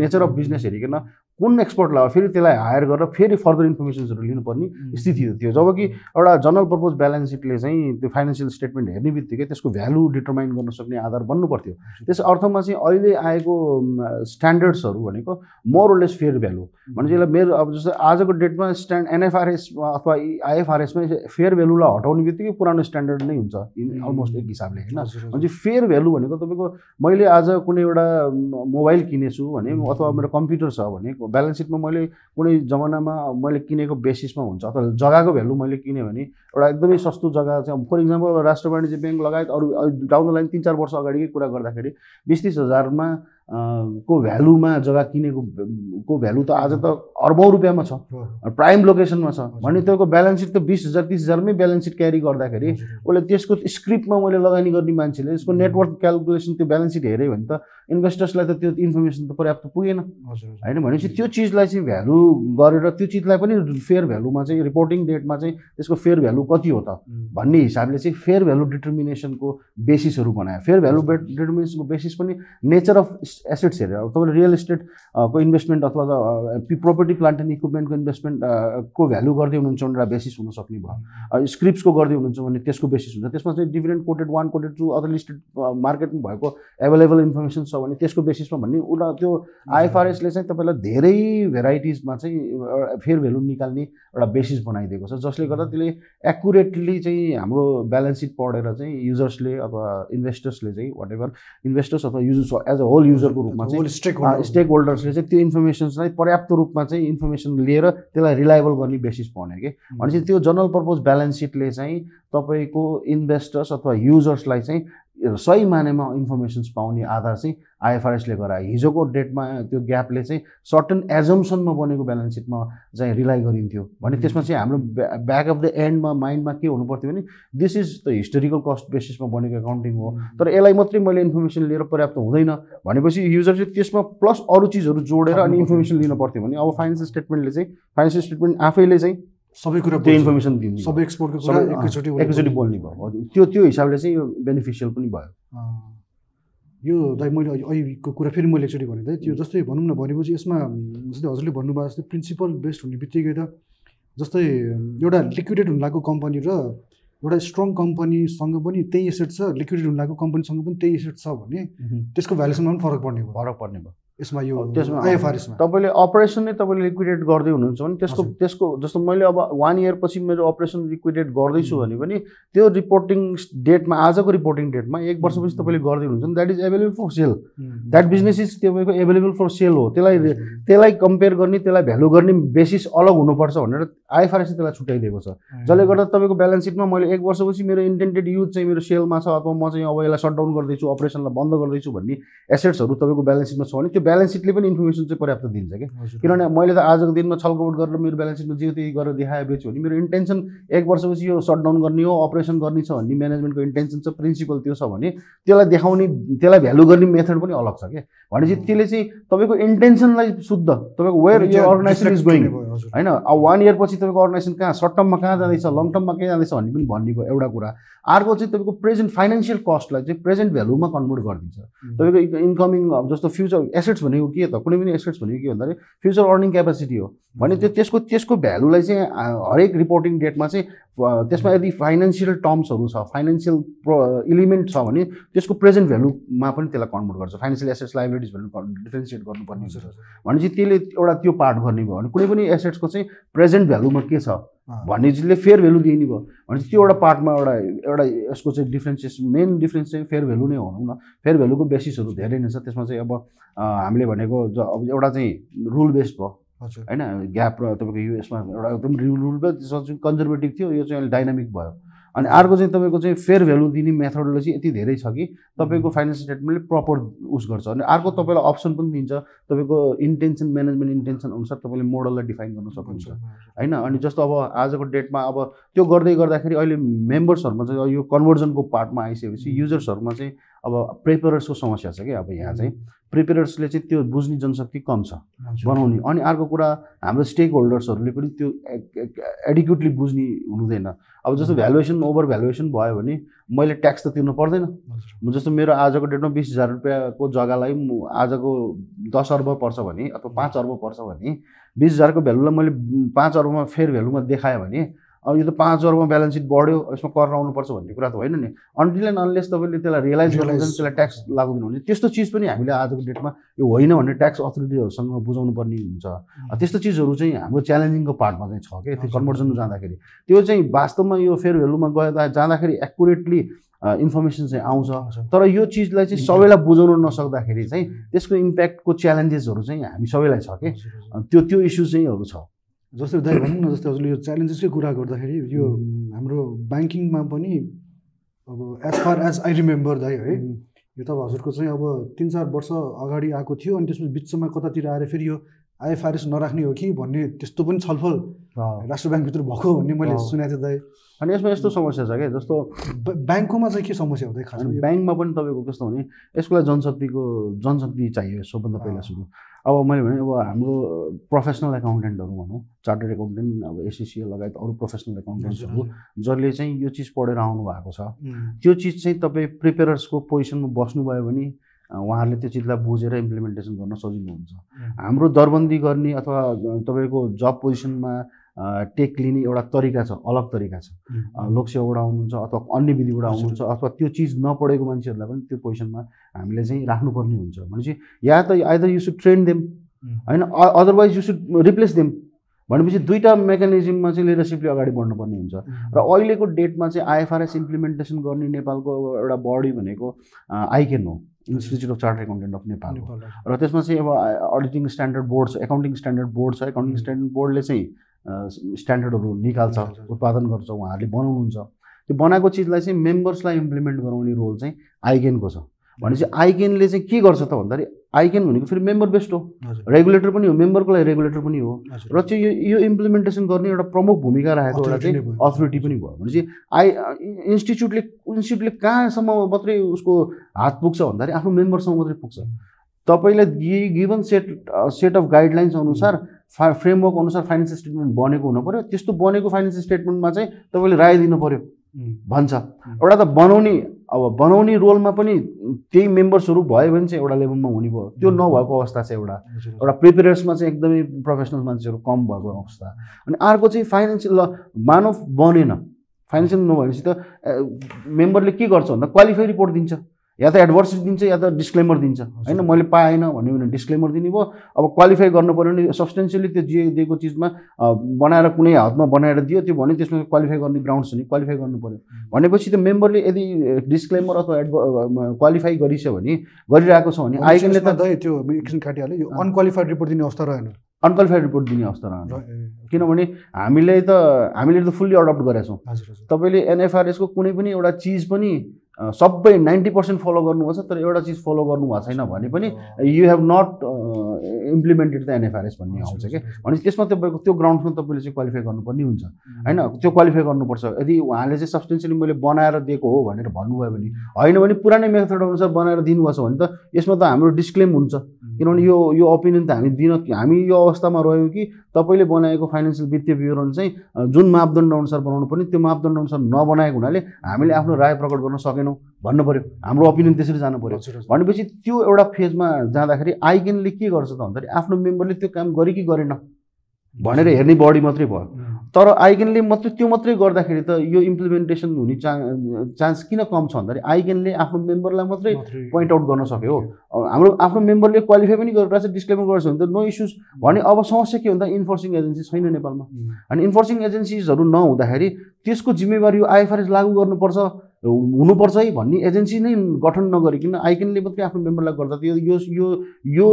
नेचर अफ बिजनेस हेरिकन कुन एक्सपर्ट लगायो फेरि त्यसलाई हायर गरेर फेरि फर्दर इन्फर्मेसन्सहरू लिनुपर्ने स्थिति थियो। जब कि एउटा जनरल पर्पज ब्यालेन्स सिटले चाहिँ त्यो फाइनेन्सियल स्टेटमेन्ट हेर्ने बित्तिकै त्यसको भ्यालु डिटर्माइन गर्न सक्ने आधार बन्नु पर्थ्यो त्यस अर्थमा चाहिँ अहिले आएको स्ट्यान्डर्ड्सहरू भनेको मोरलेस फेयर भ्यालु भने चाहिँ यसलाई मेरो अब जस्तो आजको डेटमा स्ट्यान्ड एनएफआरएस अथवा आइएफआरएसमा फेयर भ्यालुलाई हटाउने बित्तिकै पुरानो स्ट्यान्डर्ड नै हुन्छ इन अलमोस्ट एक हिसाबले होइन? भने चाहिँ फेयर भ्यालु भनेको तपाईँको मैले आज कुनै एउटा मोबाइल किनेछु भने अथवा मेरो कम्प्युटर छ भने ब्यालेन्स सिटमा मैले कुनै जमानामा मैले किनेको बेसिसमा हुन्छ अथवा जग्गाको भ्यालु मैले किनेँ भने एउटा एकदमै सस्तो जग्गा चाहिँ फर इक्जाम्पल राष्ट्र वाणिज्य ब्याङ्क लगायत अरू डाउन द लाइन तिन चार वर्ष अगाडिकै कुरा गर्दाखेरि बिस तिस हजारमा को भ्यालुमा जग्गा किनेको को भ्यालु त आज त अर्बौँ रुपियाँमा छ। प्राइम लोकेसनमा छ। भने तपाईँको ब्यालेन्स सिट त बिस हजार तिस हजारमै ब्यालेन्स सिट क्यारी गर्दाखेरि उसले त्यसको स्क्रिप्टमा मैले लगानी गर्ने मान्छेले यसको नेटवर्क क्यालकुलेसन त्यो ब्यालेन्स सिट हेऱ्यो भने त इन्भेस्टर्सलाई त त्यो इन्फर्मेसन त पर्याप्त पुगेन। होइन भनेपछि त्यो चिजलाई चाहिँ भ्यालु गरेर त्यो चिजलाई पनि फेयर भ्यालुमा चाहिँ रिपोर्टिङ डेटमा चाहिँ त्यसको फेयर भ्यालु कति हो त भन्ने हिसाबले चाहिँ फेयर भ्यालु डिटर्मिनेसनको बेसिसहरू बनायो। फेयर भ्यालु डिटर्मिनेसनको बेसिस पनि नेचर अफ एसेट्स हेरेर। अब तपाईँले रियल इस्टेट अ, को इन्भेस्टमेन्ट अथवा प्रोपर्टी प्लान्ट एन्ड इक्विपमेन्टको इन्भेस्टमेन्ट को भ्यालु गर्दै हुनुहुन्छ भने एउटा बेसिस हुनसक्ने भयो। स्क्रिप्सको गर्दै हुनुहुन्छ भने त्यसको बेसिस हुन्छ। त्यसमा चाहिँ different quoted one quoted two other listed मार्केटमा भएको एभाइलेबल इन्फर्मेसन छ भने त्यसको बेसिसमा भन्ने उसलाई त्यो आइएफआरएसले चाहिँ तपाईँलाई धेरै भेराइटिजमा चाहिँ फेयर भ्यालु निकाल्ने एउटा बेसिस बनाइदिएको छ। जसले गर्दा त्यसले एक्युरेटली चाहिँ हाम्रो ब्यालेन्स सिट पढेर चाहिँ युजर्सले अथवा इन्भेस्टर्सले चाहिँ वाट एभर इन्भेस्टर्स अथवा युजर्स एज अ होल युजरको रूपमा चाहिँ स्टेक होल्डर्सले चाहिँ त्यो इन्फर्मेसन्सलाई पर्याप्त रूपमा चाहिँ इन्फर्मेसन लिएर त्यसलाई रिलायबल गर्ने बेसिस पाउने कि। भनेपछि त्यो जनरल पर्पज ब्यालेन्स सिटले चाहिँ तपाईँको इन्भेस्टर्स अथवा युजर्सलाई चाहिँ सही मानेमा इन्फर्मेसन्स पाउने आधार चाहिँ आइएफआरएसले गरायो। हिजोको डेटमा त्यो ग्यापले चाहिँ सर्टन एजम्सनमा बनेको ब्यालेन्स सिटमा चाहिँ रिलाइ गरिन्थ्यो। भने त्यसमा चाहिँ हाम्रो ब्याक अफ द एन्डमा माइन्डमा के हुनु पर्थ्यो भने this is the historical cost बेसिसमा बनेको एकाउन्टिङ हो। तर यसलाई मात्रै मैले इन्फर्मेसन लिएर पर्याप्त हुँदैन। भनेपछि युजर चाहिँ त्यसमा प्लस अरू चिजहरू जोडेर अनि इन्फर्मेसन लिन पर्थ्यो भने अब फाइनेन्सियल स्टेटमेन्टले चाहिँ फाइनेन्सियल स्टेटमेन्ट आफैले चाहिँ सबै कुरा त्यो इन्फर्मेसन दिने सबै एक्सपोर्टको कुरा एकैचोटि एकैचोटि बोल्ने भयो। हजुर। त्यो त्यो हिसाबले चाहिँ यो बेनिफिसियल पनि भयो। यो दाइ मैले अहिले- अहिलेको कुरा फेरि मैले एकचोटि भने दाइ त्यो जस्तै भनौँ न भनेपछि यसमा जस्तै हजुरले भन्नुभयो जस्तै प्रिन्सिपल बेस्ड हुने बित्तिकै त जस्तै एउटा लिक्विडेट हुन लागेको कम्पनी र एउटा स्ट्रङ कम्पनीसँग पनि त्यही एसेट छ लिक्विडेट हुन लागेको कम्पनीसँग पनि त्यही एसेट छ भने त्यसको भ्यालुसनमा पनि फरक पर्ने भयो। फरक पर्ने भयो। यसमा यो त्यसमा- आइएफआरएसमा तपाईँले अपरेसन नै तपाईँले लिक्विडेट गर्दै हुनुहुन्छ भने त्यसको। त्यसको जस्तो मैले अब वान इयर पछि मेरो अपरेसन लिक्विडेट गर्दैछु भने पनि त्यो रिपोर्टिङ डेटमा आजको रिपोर्टिङ डेटमा एक वर्षपछि तपाईँले गर्दै हुनुहुन्छ भने that is available for sale that business is तपाईँको एभाइलेबल फर सेल हो। त्यसलाई त्यसलाई कम्पेयर गर्ने त्यसलाई भ्यालु गर्ने बेसिस अलग हुनुपर्छ भनेर आइएफआरएस त्यसलाई छुट्याइदिएको छ। जसले गर्दा तपाईँको ब्यालेन्स सिटमा मैले एक वर्षपछि मेरो इन्टेन्डेड युज चाहिँ मेरो सेलमा छ अथवा म चाहिँ अब यसलाई सटडाउन गर्दैछु अपरेसनलाई बन्द गर्दैछु भन्ने एसेट्सहरू तपाईँको ब्यालेन्स सिटमा छ भने त्यो ब्यालेन्स सिटले पनि इन्फर्मेसन चाहिँ पर्याप्त दिन्छ कि किनभने मैले त आजको दिनमा छलकपट गरेर मेरो ब्यालेन्स सिटमा जे त्यही गरेर देखाए बेच्यो भने मेरो इन्टेन्सन एक वर्षपछि यो सटडाउन गर्ने हो अपरेसन गर्ने छ भन्ने म्यानेजमेन्टको इन्टेन्सन छ प्रिन्सिपल त्यो छ भने त्यसलाई देखाउने त्यसलाई भ्यालु गर्ने मेथड पनि अलग छ क्या। भनेपछि त्यसले चाहिँ तपाईँको इन्टेन्सनलाई शुद्ध तपाईँको वेयर यो अर्गनाइजेसन इज गोइङ होइन? अब वान इयर पछि तपाईँको अर्गनाइजेसन कहाँ सर्ट टर्ममा कहाँ जाँदैछ लङ टर्ममा कहाँ जाँदैछ भन्ने पनि भयो एउटा कुरा। अर्को चाहिँ तपाईँको प्रेजेन्ट फाइनेन्सियल कस्टलाई चाहिँ प्रेजेन्ट भ्यालुमा कन्भर्ट गरिदिन्छ। तपाईँको इन्कमिङ अब जस्तो फ्युचर एसेट्स भनेको के त? कुनै पनि एसेट्स भनेको के भन्दाखेरि फ्युचर अर्निङ क्यापेसिटी हो। भने त्यो त्यसको त्यसको भ्यालुलाई चाहिँ हरेक रिपोर्टिङ डेटमा चाहिँ त्यसमा यदि फाइनेन्सियल टर्म्सहरू छ फाइनेन्सियल प्रो इलिमेन्ट छ भने त्यसको प्रेजेन्ट भ्यालुमा पनि त्यसलाई कन्भर्ट गर्छ। Financial assets liabilities value differentiate गर्नुपर्ने हुन्छ। भनेपछि त्यसले एउटा त्यो पार्ट गर्ने भयो भने कुनै पनि एसेट्सको चाहिँ प्रेजेन्ट भ्यालुमा के छ? भन्ने चिजले फेयर भ्यालु दिने भयो। भनेपछि त्यो एउटा पार्टमा एउटा एउटा यसको चाहिँ डिफ्रेन्सिएसन मेन डिफ्रेन्स चाहिँ फेयर भ्यालु नै भनौँ न। फेयर भ्यालुको बेसिसहरू धेरै नै छ। त्यसमा चाहिँ अब हामीले भनेको अब एउटा चाहिँ रुल बेस्ड भयो। होइन ग्याप र तपाईँको यो यसमा एउटा एकदम रुल त्यसमा चाहिँ कन्जर्भेटिभ थियो यो चाहिँ अहिले डाइनामिक भयो। अनि अर्को चाहिँ तपाईँको चाहिँ फेयर भ्यालु दिने मेथोडोलोजी यति धेरै छ कि तपाईँको फाइनेन्स स्टेटमेन्टले प्रपर उस गर्छ। अनि अर्को तपाईँलाई अप्सन पनि दिन्छ तपाईँको इन्टेन्सन म्यानेजमेन्ट इन्टेन्सन अनुसार तपाईँले मोडललाई डिफाइन गर्न सक्नुहुन्छ। होइन अनि जस्तो अब आजको डेटमा अब त्यो गर्दै गर्दाखेरि अहिले मेम्बर्सहरूमा चाहिँ यो कन्भर्जनको पार्टमा आइसकेपछि युजर्सहरूमा चाहिँ अब प्रेपरर्सको समस्या छ कि अब यहाँ चाहिँ। प्रिपेयर्सले चाहिँ त्यो बुझ्ने जनशक्ति कम छ बनाउने। अनि अर्को कुरा हाम्रो स्टेक होल्डर्सहरूले पनि त्यो एडिक्युटली बुझ्ने हुँदैन। अब जस्तो भ्यालुएसन ओभर भ्यालुएसन भयो भने मैले ट्याक्स त तिर्नु पर्दैन। जस्तो मेरो आजको डेटमा बिस हजार रुपियाँको जग्गालाई आजको दस अर्ब पर्छ भने अथवा पाँच अर्ब पर्छ भने बिस हजारको भ्यालुलाई मैले पाँच अर्बमा फेयर भ्यालुमा देखाएँ भने अब यो त पाँच अर्बमा ब्यालेन्स सिट बढ्यो यसमा कर आउनुपर्छ भन्ने कुरा त होइन नि। अन्टिल एन्ड अनलेस तपाईँले त्यसलाई रियलाइज गर्नुहुन्छ त्यसलाई ट्याक्स लागु दिनुहुन्छ त्यस्तो चिज पनि हामीले आजको डेटमा यो होइन भन्ने ट्याक्स अथोरिटीहरूसँग बुझाउनु पर्ने हुन्छ। त्यस्तो चिजहरू चाहिँ हाम्रो च्यालेन्जिङको पार्टमा चाहिँ छ क्या त्यो कन्भर्सन जाँदाखेरि। त्यो चाहिँ वास्तवमा यो फेयर भेलुमा गए जाँदाखेरि एकुरेटली इन्फर्मेसन चाहिँ आउँछ। तर यो चिजलाई चाहिँ सबैलाई बुझाउनु नसक्दाखेरि चाहिँ त्यसको इम्प्याक्टको च्यालेन्जेसहरू चाहिँ हामी सबैलाई छ कि? त्यो त्यो इस्यु चाहिँहरू छ। जस्तै दाइ भनौँ न जस्तै हजुरले यो च्यालेन्जेसकै कुरा गर्दाखेरि यो हाम्रो ब्याङ्किङमा पनि अब as far as I remember दाइ है यो त अब हजुरको चाहिँ अब तिन चार वर्ष अगाडि आएको थियो अनि त्यसपछि बिचमा कतातिर आएर फेरि यो आइएफआरएस नराख्ने हो कि भन्ने त्यस्तो पनि छलफल राष्ट्र ब्याङ्कभित्र भएको भन्ने मैले सुनेको थिएँ दाइ। अनि यसमा यस्तो समस्या छ क्या जस्तो ब्याङ्ककोमा चाहिँ के समस्या हुँदै खास ब्याङ्कमा पनि तपाईँको कस्तो भने यसको लागि जनशक्तिको जनशक्ति चाहियो सबभन्दा पहिला सुरु। अब मैले भने अब हाम्रो प्रोफेसनल एकाउन्टेन्टहरू भनौँ चार्टर्ड एकाउन्टेन्ट अब एससिसिए लगायत अरू प्रोफेसनल एकाउन्टेन्ट्सहरू जसले चाहिँ यो चिज पढेर आउनु भएको छ त्यो चिज चाहिँ तपाईँ प्रिपेयर्सको पोजिसनमा बस्नुभयो भने उहाँहरूले त्यो चिजलाई बुझेर इम्प्लिमेन्टेसन गर्न सजिलो हुन्छ। हाम्रो दरबन्दी गर्ने अथवा तपाईँको जब पोजिसनमा टेक लिने एउटा तरिका छ अलग तरिका छ। लोकसेवाबाट आउनुहुन्छ अथवा अन्य विधिबाट आउनुहुन्छ अथवा त्यो चिज नपढेको मान्छेहरूलाई पनि त्यो पोजिसनमा हामीले चाहिँ राख्नुपर्ने हुन्छ। भनेपछि या त either you should train them. होइन otherwise you should replace them. भनेपछि दुईवटा मेकानिजममा चाहिँ लिडरसिपले अगाडि बढ्नुपर्ने हुन्छ। र अहिलेको डेटमा चाहिँ आइएफआरएस इम्प्लिमेन्टेसन गर्ने नेपालको एउटा बडी भनेको आइकेन हो Institute of Chartered Accountant of Nepal र त्यसमा चाहिँ अब अडिटिङ स्ट्यान्डर्ड बोर्ड छ एकाउन्टिङ स्ट्यान्डर्ड बोर्ड छ। एकाउन्टिङ स्ट्यान्डर्ड बोर्डले चाहिँ स्ट्यान्डर्डहरू निकाल्छ उत्पादन गर्छ उहाँहरूले बनाउनुहुन्छ। त्यो बनाएको चिजलाई चाहिँ मेम्बर्सलाई इम्प्लिमेन्ट गराउने रोल चाहिँ आइगेनको छ। भनेपछि आइगेनले चाहिँ के गर्छ त भन्दाखेरि आइगेन भनेको फेरि मेम्बर बेस्ड हो। रेगुलेटर पनि हो मेम्बरको लागि रेगुलेटर पनि हो। र चाहिँ यो यो इम्प्लिमेन्टेसन गर्ने एउटा प्रमुख भूमिका राखेको एउटा चाहिँ अथोरिटी पनि भयो। भनेपछि आई इन्स्टिच्युटले इन्स्टिच्युटले कहाँसम्म मात्रै उसको हात पुग्छ भन्दाखेरि आफ्नो मेम्बरसम्म मात्रै पुग्छ। तपाईँलाई given set set of guidelines अनुसार फा फ्रेमवर्क अनुसार फाइनेन्सियल स्टेटमेन्ट बनेको हुनु पऱ्यो त्यस्तो बनेको फाइनेन्सियल स्टेटमेन्टमा चाहिँ तपाईँले राय दिनु पऱ्यो भन्छ। एउटा त बनाउने अब बनाउने रोलमा पनि त्यही मेम्बर्सहरू भयो भने चाहिँ एउटा लेभलमा हुने भयो। त्यो नभएको अवस्था छ एउटा। एउटा प्रिपेयर्समा चाहिँ एकदमै प्रोफेसनल मान्छेहरू कम भएको अवस्था। अनि अर्को चाहिँ फाइनेन्सियल ल मानव बनेन। फाइनेन्सियल नभएपछि त मेम्बरले के गर्छ भन्दा क्वालिफाई रिपोर्ट दिन्छ। या त एडभर्सिटी दिन्छ या त डिस्क्लेमर दिन्छ। होइन मैले पाएन भन्यो भने डिस्क्लेमर दिने भयो। अब क्वालिफाई गर्नु पऱ्यो भने सब्सटेन्सियली त्यो जे दिएको चिजमा बनाएर कुनै हातमा बनाएर दियो त्यो भने त्यसमा क्वालिफाई गर्ने ग्राउन्ड छ नि क्वालिफाई गर्नु पऱ्यो भनेपछि त मेम्बरले यदि डिस्क्लेमर अथवा एडभ क्वालिफाई गरिछ भने गरिरहेको छ भने आइकनले त त्यो एकछिन काटिहाल्यो। यो अनक्वालिफाइड रिपोर्ट दिने अवस्था रहेन। अनक्वालिफाइड रिपोर्ट दिने अवस्था रहन्छ र- ए, किनभने हामीले त हामीले त फुल्ली अडप्ट गरेका छौँ। तपाईँले एनएफआरएसको कुनै पनि एउटा चिज पनि सबै नाइन्टी पर्सेन्ट फलो गर्नुपर्छ तर एउटा चिज फलो गर्नु भएको छैन भने पनि you have not implemented the NFRS भन्ने आउँछ क्या भनेपछि त्यसमा तपाईँको त्यो ग्राउन्डमा तपाईँले चाहिँ क्वालिफाई गर्नुपर्ने हुन्छ। होइन? त्यो क्वालिफाई गर्नुपर्छ। यदि उहाँले चाहिँ सब्सटेन्सियली मैले बनाएर दिएको हो भनेर भन्नुभयो भने होइन भने पुरानै मेथड अनुसार बनाएर दिनुभएको छ भने त यसमा त हाम्रो डिस्क्लेम हुन्छ। किनभने यो यो ओपिनियन त हामी दिन हामी यो अवस्थामा रह्यौँ कि तपाईँले बनाएको फाइनेन्सियल वित्तीय विवरण चाहिँ जुन मापदण्ड अनुसार बनाउनु पर्ने त्यो मापदण्ड अनुसार नबनाएको हुनाले हामीले आफ्नो राय प्रकट गर्न सकेनौँ। भन्नु पऱ्यो हाम्रो ओपिनियन त्यसरी जानु पऱ्यो। भनेपछि त्यो एउटा फेजमा जाँदाखेरि आइकेनले के गर्छ त भन्दाखेरि आफ्नो मेम्बरले त्यो काम गरे कि गरेन। भनेर हेर्ने बडी मात्रै भयो। तर आइकेनले मात्रै त्यो मात्रै गर्दाखेरि त यो इम्प्लिमेन्टेसन हुने चा चान्स किन कम छ भन्दाखेरि आइकेनले आफ्नो मेम्बरलाई मात्रै पोइन्ट आउट गर्न सक्यो हो। हाम्रो आफ्नो मेम्बरले क्वालिफाई पनि गरिरहेको छ डिस्क्लेमर गर्छ भने त नो इस्युज भने अब समस्या के भन्दा इन्फोर्सिङ एजेन्सी छैन नेपालमा। अनि इन्फोर्सिङ एजेन्सिजहरू नहुँदाखेरि त्यसको जिम्मेवारी यो आइएफआरएस लागू गर्नुपर्छ। हुनुपर्छ है भन्ने एजेन्सी नै गठन नगरिकन आइकेनले मात्रै आफ्नो मेम्बरलाई गर्दा त यो यो यो यो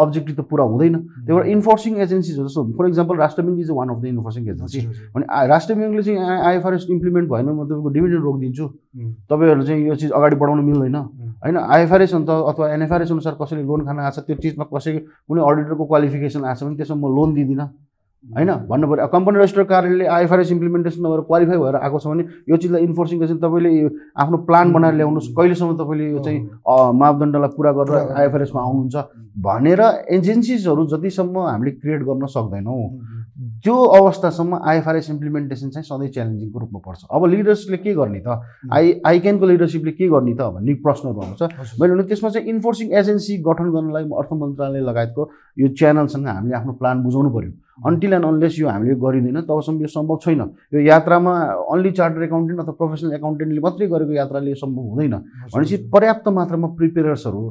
अब्जेक्टिभ त पुरा हुँदैन। त्यही भएर इन्फोर्सिङ एजेन्सिजहरू जस्तो for example Rastra bank is one of the enforcing agency आ- राष्ट्र ब्याङ्कले चाहिँ आइएफआरएस इम्प्लिमेन्ट भएन म तपाईँको डिभिडेन्ड रोकिदिन्छु। तपाईँहरू चाहिँ यो चिज अगाडि बढाउनु मिल्दैन। होइन आइएफआरएस अन्त अथवा एनएफआरएस अनुसार कसैले लोन खान आएको छ त्यो चिजमा कसै कुनै अडिटरको क्वालिफिकेसन आएको छ भने त्यसमा म लोन दिँदिनँ। होइन? भन्नु पऱ्यो कम्पनी रजिस्टर कार्यालयले आइएफआरएस इम्प्लिमेन्टेसन नभएर क्वालिफाई भएर आएको छ भने यो चिजलाई इन्फोर्सिङ चाहिँ तपाईँले आफ्नो प्लान बनाएर ल्याउनुहोस्। कहिलेसम्म तपाईँले यो चाहिँ अ, मापदण्डलाई पुरा गरेर आइएफआरएसमा आउनुहुन्छ? भनेर एजेन्सिजहरू जतिसम्म हामीले क्रिएट गर्न सक्दैनौँ। उम्, त्यो अवस्थासम्म आइएफआरएस इम्प्लिमेन्टेसन चाहिँ सधैँ च्यालेन्जिङको रूपमा पर्छ। अब लिडर्सले के गर्ने त? आई आइक्यानको लिडरसिपले के गर्ने त भन्ने प्रश्नहरू आउँछ। मैले भने त्यसमा चाहिँ इन्फोर्सिङ एजेन्सी गठन गर्नलाई अर्थ मन्त्रालय लगायतको यो च्यानलसँग हामीले आफ्नो प्लान बुझाउनु पऱ्यो अन्टिल एन्ड अनलेस यो हामीले गरिँदैन तबसम्म यो सम्भव छैन। यो यात्रामा अन्ली चार्टर एकाउन्टेन्ट अथवा प्रोफेसनल एकाउन्टेन्टले मात्रै गरेको यात्राले यो सम्भव हुँदैन। भनेपछि पर्याप्त मात्रामा प्रिपेयर्सहरू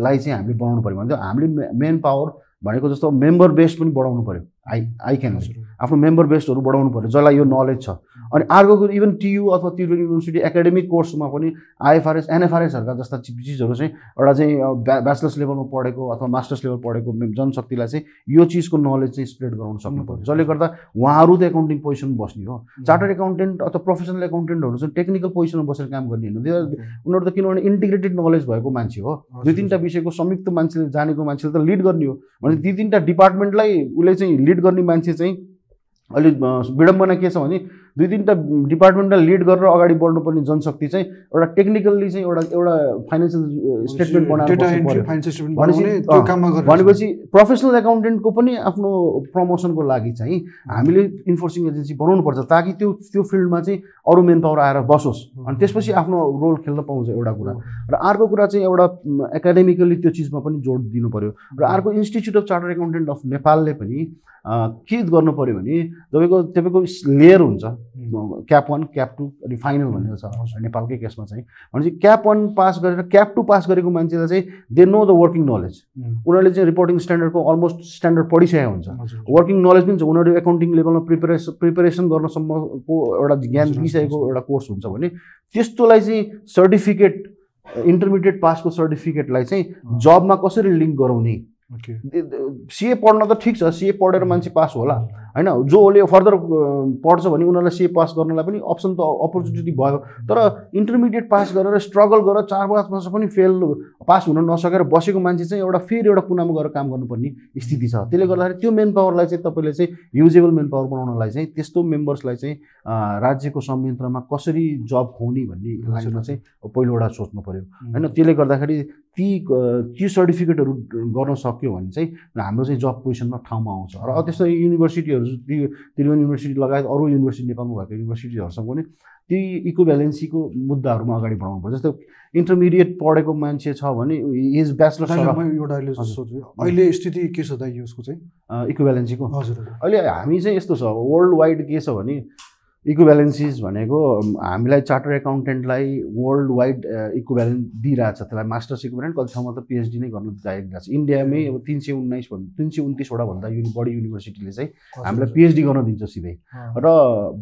लाई चाहिँ हामीले बनाउनु पऱ्यो भने हामीले मेन पावर भनेको जस्तो मेम्बर बेस पनि बढाउनु पऱ्यो आई आई क्यान। आफ्नो मेम्बर बेस्डहरू बढाउनु पऱ्यो जसलाई यो नलेज छ अनि अर्को कुरो इभन टियु अथवा त्रिवेणी युनिभर्सिटी एकाडेमिक कोर्समा पनि आइएफआरएस एनएफआरएसहरूका जस्ता चिजहरू चाहिँ एउटा चाहिँ ब्याचलर्स लेभलमा पढेको अथवा मास्टर्स लेभल पढेको जनशक्तिलाई चाहिँ यो चिजको नलेज चाहिँ स्प्रेड गराउन सक्नु पऱ्यो जसले गर्दा उहाँहरू त एकाउन्टिङ पोजिसन बस्ने हो। चार्टर्ड एकाउन्टेन्ट अथवा प्रोफेसनल एकाउन्टेन्टहरू चाहिँ टेक्निकल पोजिसनमा बसेर काम गर्ने होइन। उनीहरू त किनभने इन्टिग्रेटेड नलेज भएको मान्छे हो। दुई तिनवटा विषयको संयुक्त मान्छेले जानेको मान्छेले त लिड गर्ने हो। भने दुई तिनवटा डिपार्टमेन्टलाई उसले चाहिँ लिड गर्ने मान्छे चाहिँ अहिले अ, विडम्बना के छ भने दुई तिनवटा डिपार्टमेन्टलाई लिड गरेर अगाडि बढ्नुपर्ने जनशक्ति चाहिँ एउटा टेक्निकल्ली चाहिँ एउटा एउटा फाइनेन्सियल स्टेटमेन्ट बनाएर भनेपछि- प्रोफेसनल एकाउन्टेन्टको पनि आफ्नो प्रमोसनको लागि चाहिँ हामीले इन्फोर्सिङ एजेन्सी बनाउनु पर्छ ताकि त्यो त्यो फिल्डमा चाहिँ अरू मेन पावर आएर बसोस्। अनि त्यसपछि आफ्नो रोल खेल्न पाउँछ एउटा कुरा। र अर्को कुरा चाहिँ एउटा एकाडेमिकली त्यो चिजमा पनि जोड दिनु पऱ्यो र अर्को institute of charter accountant of नेपालले पनि के गर्नु पऱ्यो भने तपाईँको तपाईँको लेयर हुन्छ। क्याप वान क्याप टू अनि फाइनल भनेर छ नेपालकै केसमा चाहिँ। भनेपछि क्याप वान पास गरेर क्याप टू पास गरेको मान्छेलाई चाहिँ they know the working knowledge उनीहरूले चाहिँ रिपोर्टिङ स्ट्यान्डर्डको अलमोस्ट स्ट्यान्डर्ड पढिसकेको हुन्छ। वर्किङ नलेज पनि छ उनीहरू एकाउन्टिङ लेभलमा प्रिपेरेसन प्रिपेरेसन गर्नसम्मको एउटा ज्ञान दिइसकेको। एउटा कोर्स हुन्छ भने त्यस्तोलाई चाहिँ सर्टिफिकेट इन्टरमिडिएट पासको सर्टिफिकेटलाई चाहिँ जबमा कसरी लिङ्क गराउने? सिए पढ्न त ठिक छ सिए पढेर मान्छे पास होला। होइन? जोले फर्दर पढ्छ भने उनीहरूलाई सिए पास गर्नलाई पनि अप्सन त अपर्च्युनिटी भयो। तर इन्टरमिडिएट पास गरेर स्ट्रगल गरेर चार पाँच वर्ष पनि फेल पास हुन नसकेर बसेको मान्छे चाहिँ एउटा फेरि एउटा कुनामा गएर काम गर्नुपर्ने स्थिति छ। त्यसले गर्दाखेरि त्यो मेन पावरलाई चाहिँ तपाईँले चाहिँ युजेबल मेन पावर बनाउनलाई चाहिँ त्यस्तो मेम्बर्सलाई चाहिँ राज्यको संयन्त्रमा कसरी जब खुवाउने भन्ने लाइनमा चाहिँ पहिलोवटा सोच्नु पऱ्यो होइन? त्यसले गर्दाखेरि ती ती सर्टिफिकेटहरू गर्न सक्यो भने चाहिँ हाम्रो चाहिँ जब पोजिसनमा ठाउँमा आउँछ। र त्यस्तो युनिभर्सिटीहरू त्रि- त्रिभुवन युनिभर्सिटी लगायत अरू युनिभर्सिटी नेपालमा भएको युनिभर्सिटीहरूसँग पनि ती इक्विभ्यालेन्सीको मुद्दाहरूमा अगाडि बढाउनु पर्छ। जस्तो इन्टरमिडिएट पढेको मान्छे छ भने इज ब्याचलर एउटा अहिले हजुर। सोध्छु अहिले स्थिति के छ दाइ यसको चाहिँ? इक्विभ्यालेन्सीको। हजुर हजुर। अहिले हामी चाहिँ यस्तो छ वर्ल्ड वाइड के छ भने इक्विभ्यालेन्सिज भनेको हामीलाई चार्टर एकाउन्टेन्टलाई वर्ल्ड वाइड इक्विभ्यालेन्ट दिइरहेछ। त्यसलाई मास्टर्स इक्विभ्यालेन्ट कति ठाउँमा त पिएचडी नै गर्नु चाहिरहेको छ इन्डियामै अब तिन सय उन्नाइस भन्दा तिन सय उन्तिसवटा भन्दा युनि बढी युनिभर्सिटीले चाहिँ हामीलाई पिएचडी गर्न दिन्छ सिधै। र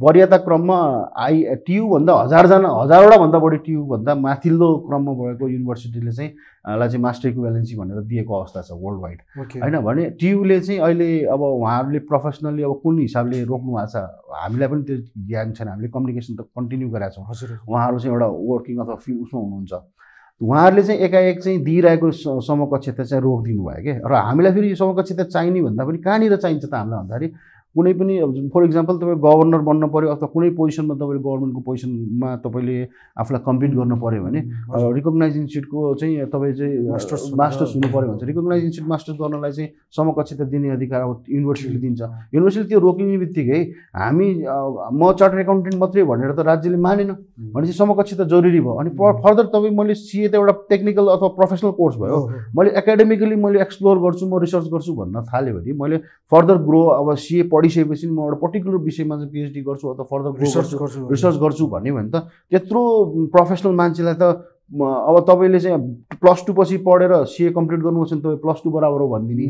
वरियता क्रममा आई ट्युभन्दा हजारजना हजारवटा भन्दा बढी ट्युभन्दा माथिल्लो क्रममा भएको युनिभर्सिटीले चाहिँ लाई चाहिँ मास्टर इक्विभ्यालेन्सी भनेर दिएको अवस्था छ वर्ल्ड वाइड होइन भने टियुले चाहिँ अहिले अब उहाँहरूले प्रोफेसनली अब कुन हिसाबले रोक्नु भएको छ हामीलाई पनि त्यो ज्ञान छैन। हामीले कम्युनिकेसन त कन्टिन्यू गरेका छौँ। उहाँहरू चाहिँ एउटा वर्किङ अथवा फि उसमा हुनुहुन्छ। उहाँहरूले चाहिँ एकाएक चाहिँ दिइरहेको समकक्षता चाहिँ रोकिदिनु भयो क्या र हामीलाई फेरि यो समकक्षता चाहिने भन्दा पनि कहाँनिर चाहिन्छ त हामीलाई भन्दाखेरि कुनै पनि फर इक्जाम्पल तपाईँ गभर्नर बन्न पऱ्यो अथवा कुनै पोजिसनमा तपाईँले गभर्मेन्टको पोजिसनमा तपाईँले आफूलाई कम्पिट गर्नु पऱ्यो भने रिकगनाइज इन्स्टिट्युटको चाहिँ तपाईँ चाहिँ Masters मास्टर्स हुनु पऱ्यो भने चाहिँ रिकगनाइज इन्स्टिट्युट मास्टर्स गर्नलाई चाहिँ समकक्षता दिने अधिकार अब युनिभर्सिटीले दिन्छ। युनिभर्सिटीले त्यो रोकिने बित्तिकै हामी म चार्टर एकाउन्टेन्ट मात्रै भनेर त राज्यले मानेन। भनेपछि समकक्षता जरुरी भयो। अनि फर्दर तपाईँ मैले सिए त एउटा टेक्निकल अथवा प्रोफेसनल कोर्स भयो। मैले एकाडेमिकली मैले एक्सप्लोर गर्छु म रिसर्च गर्छु भन्न थाल्यो भने मैले फर्दर ग्रो अब सिए पढिसकेपछि म एउटा पर्टिकुलर विषयमा चाहिँ पिएचडी गर्छु अथवा फर्दर रिसर्च गर्छु। रिसर्च गर्छु भन्यो भने त। त्यत्रो प्रोफेसनल मान्छेलाई त अब तपाईँले चाहिँ प्लस टू पछि पढेर सिए कम्प्लिट गर्नुहोस् भने तपाईँ प्लस टू बराबर हो भनिदिने।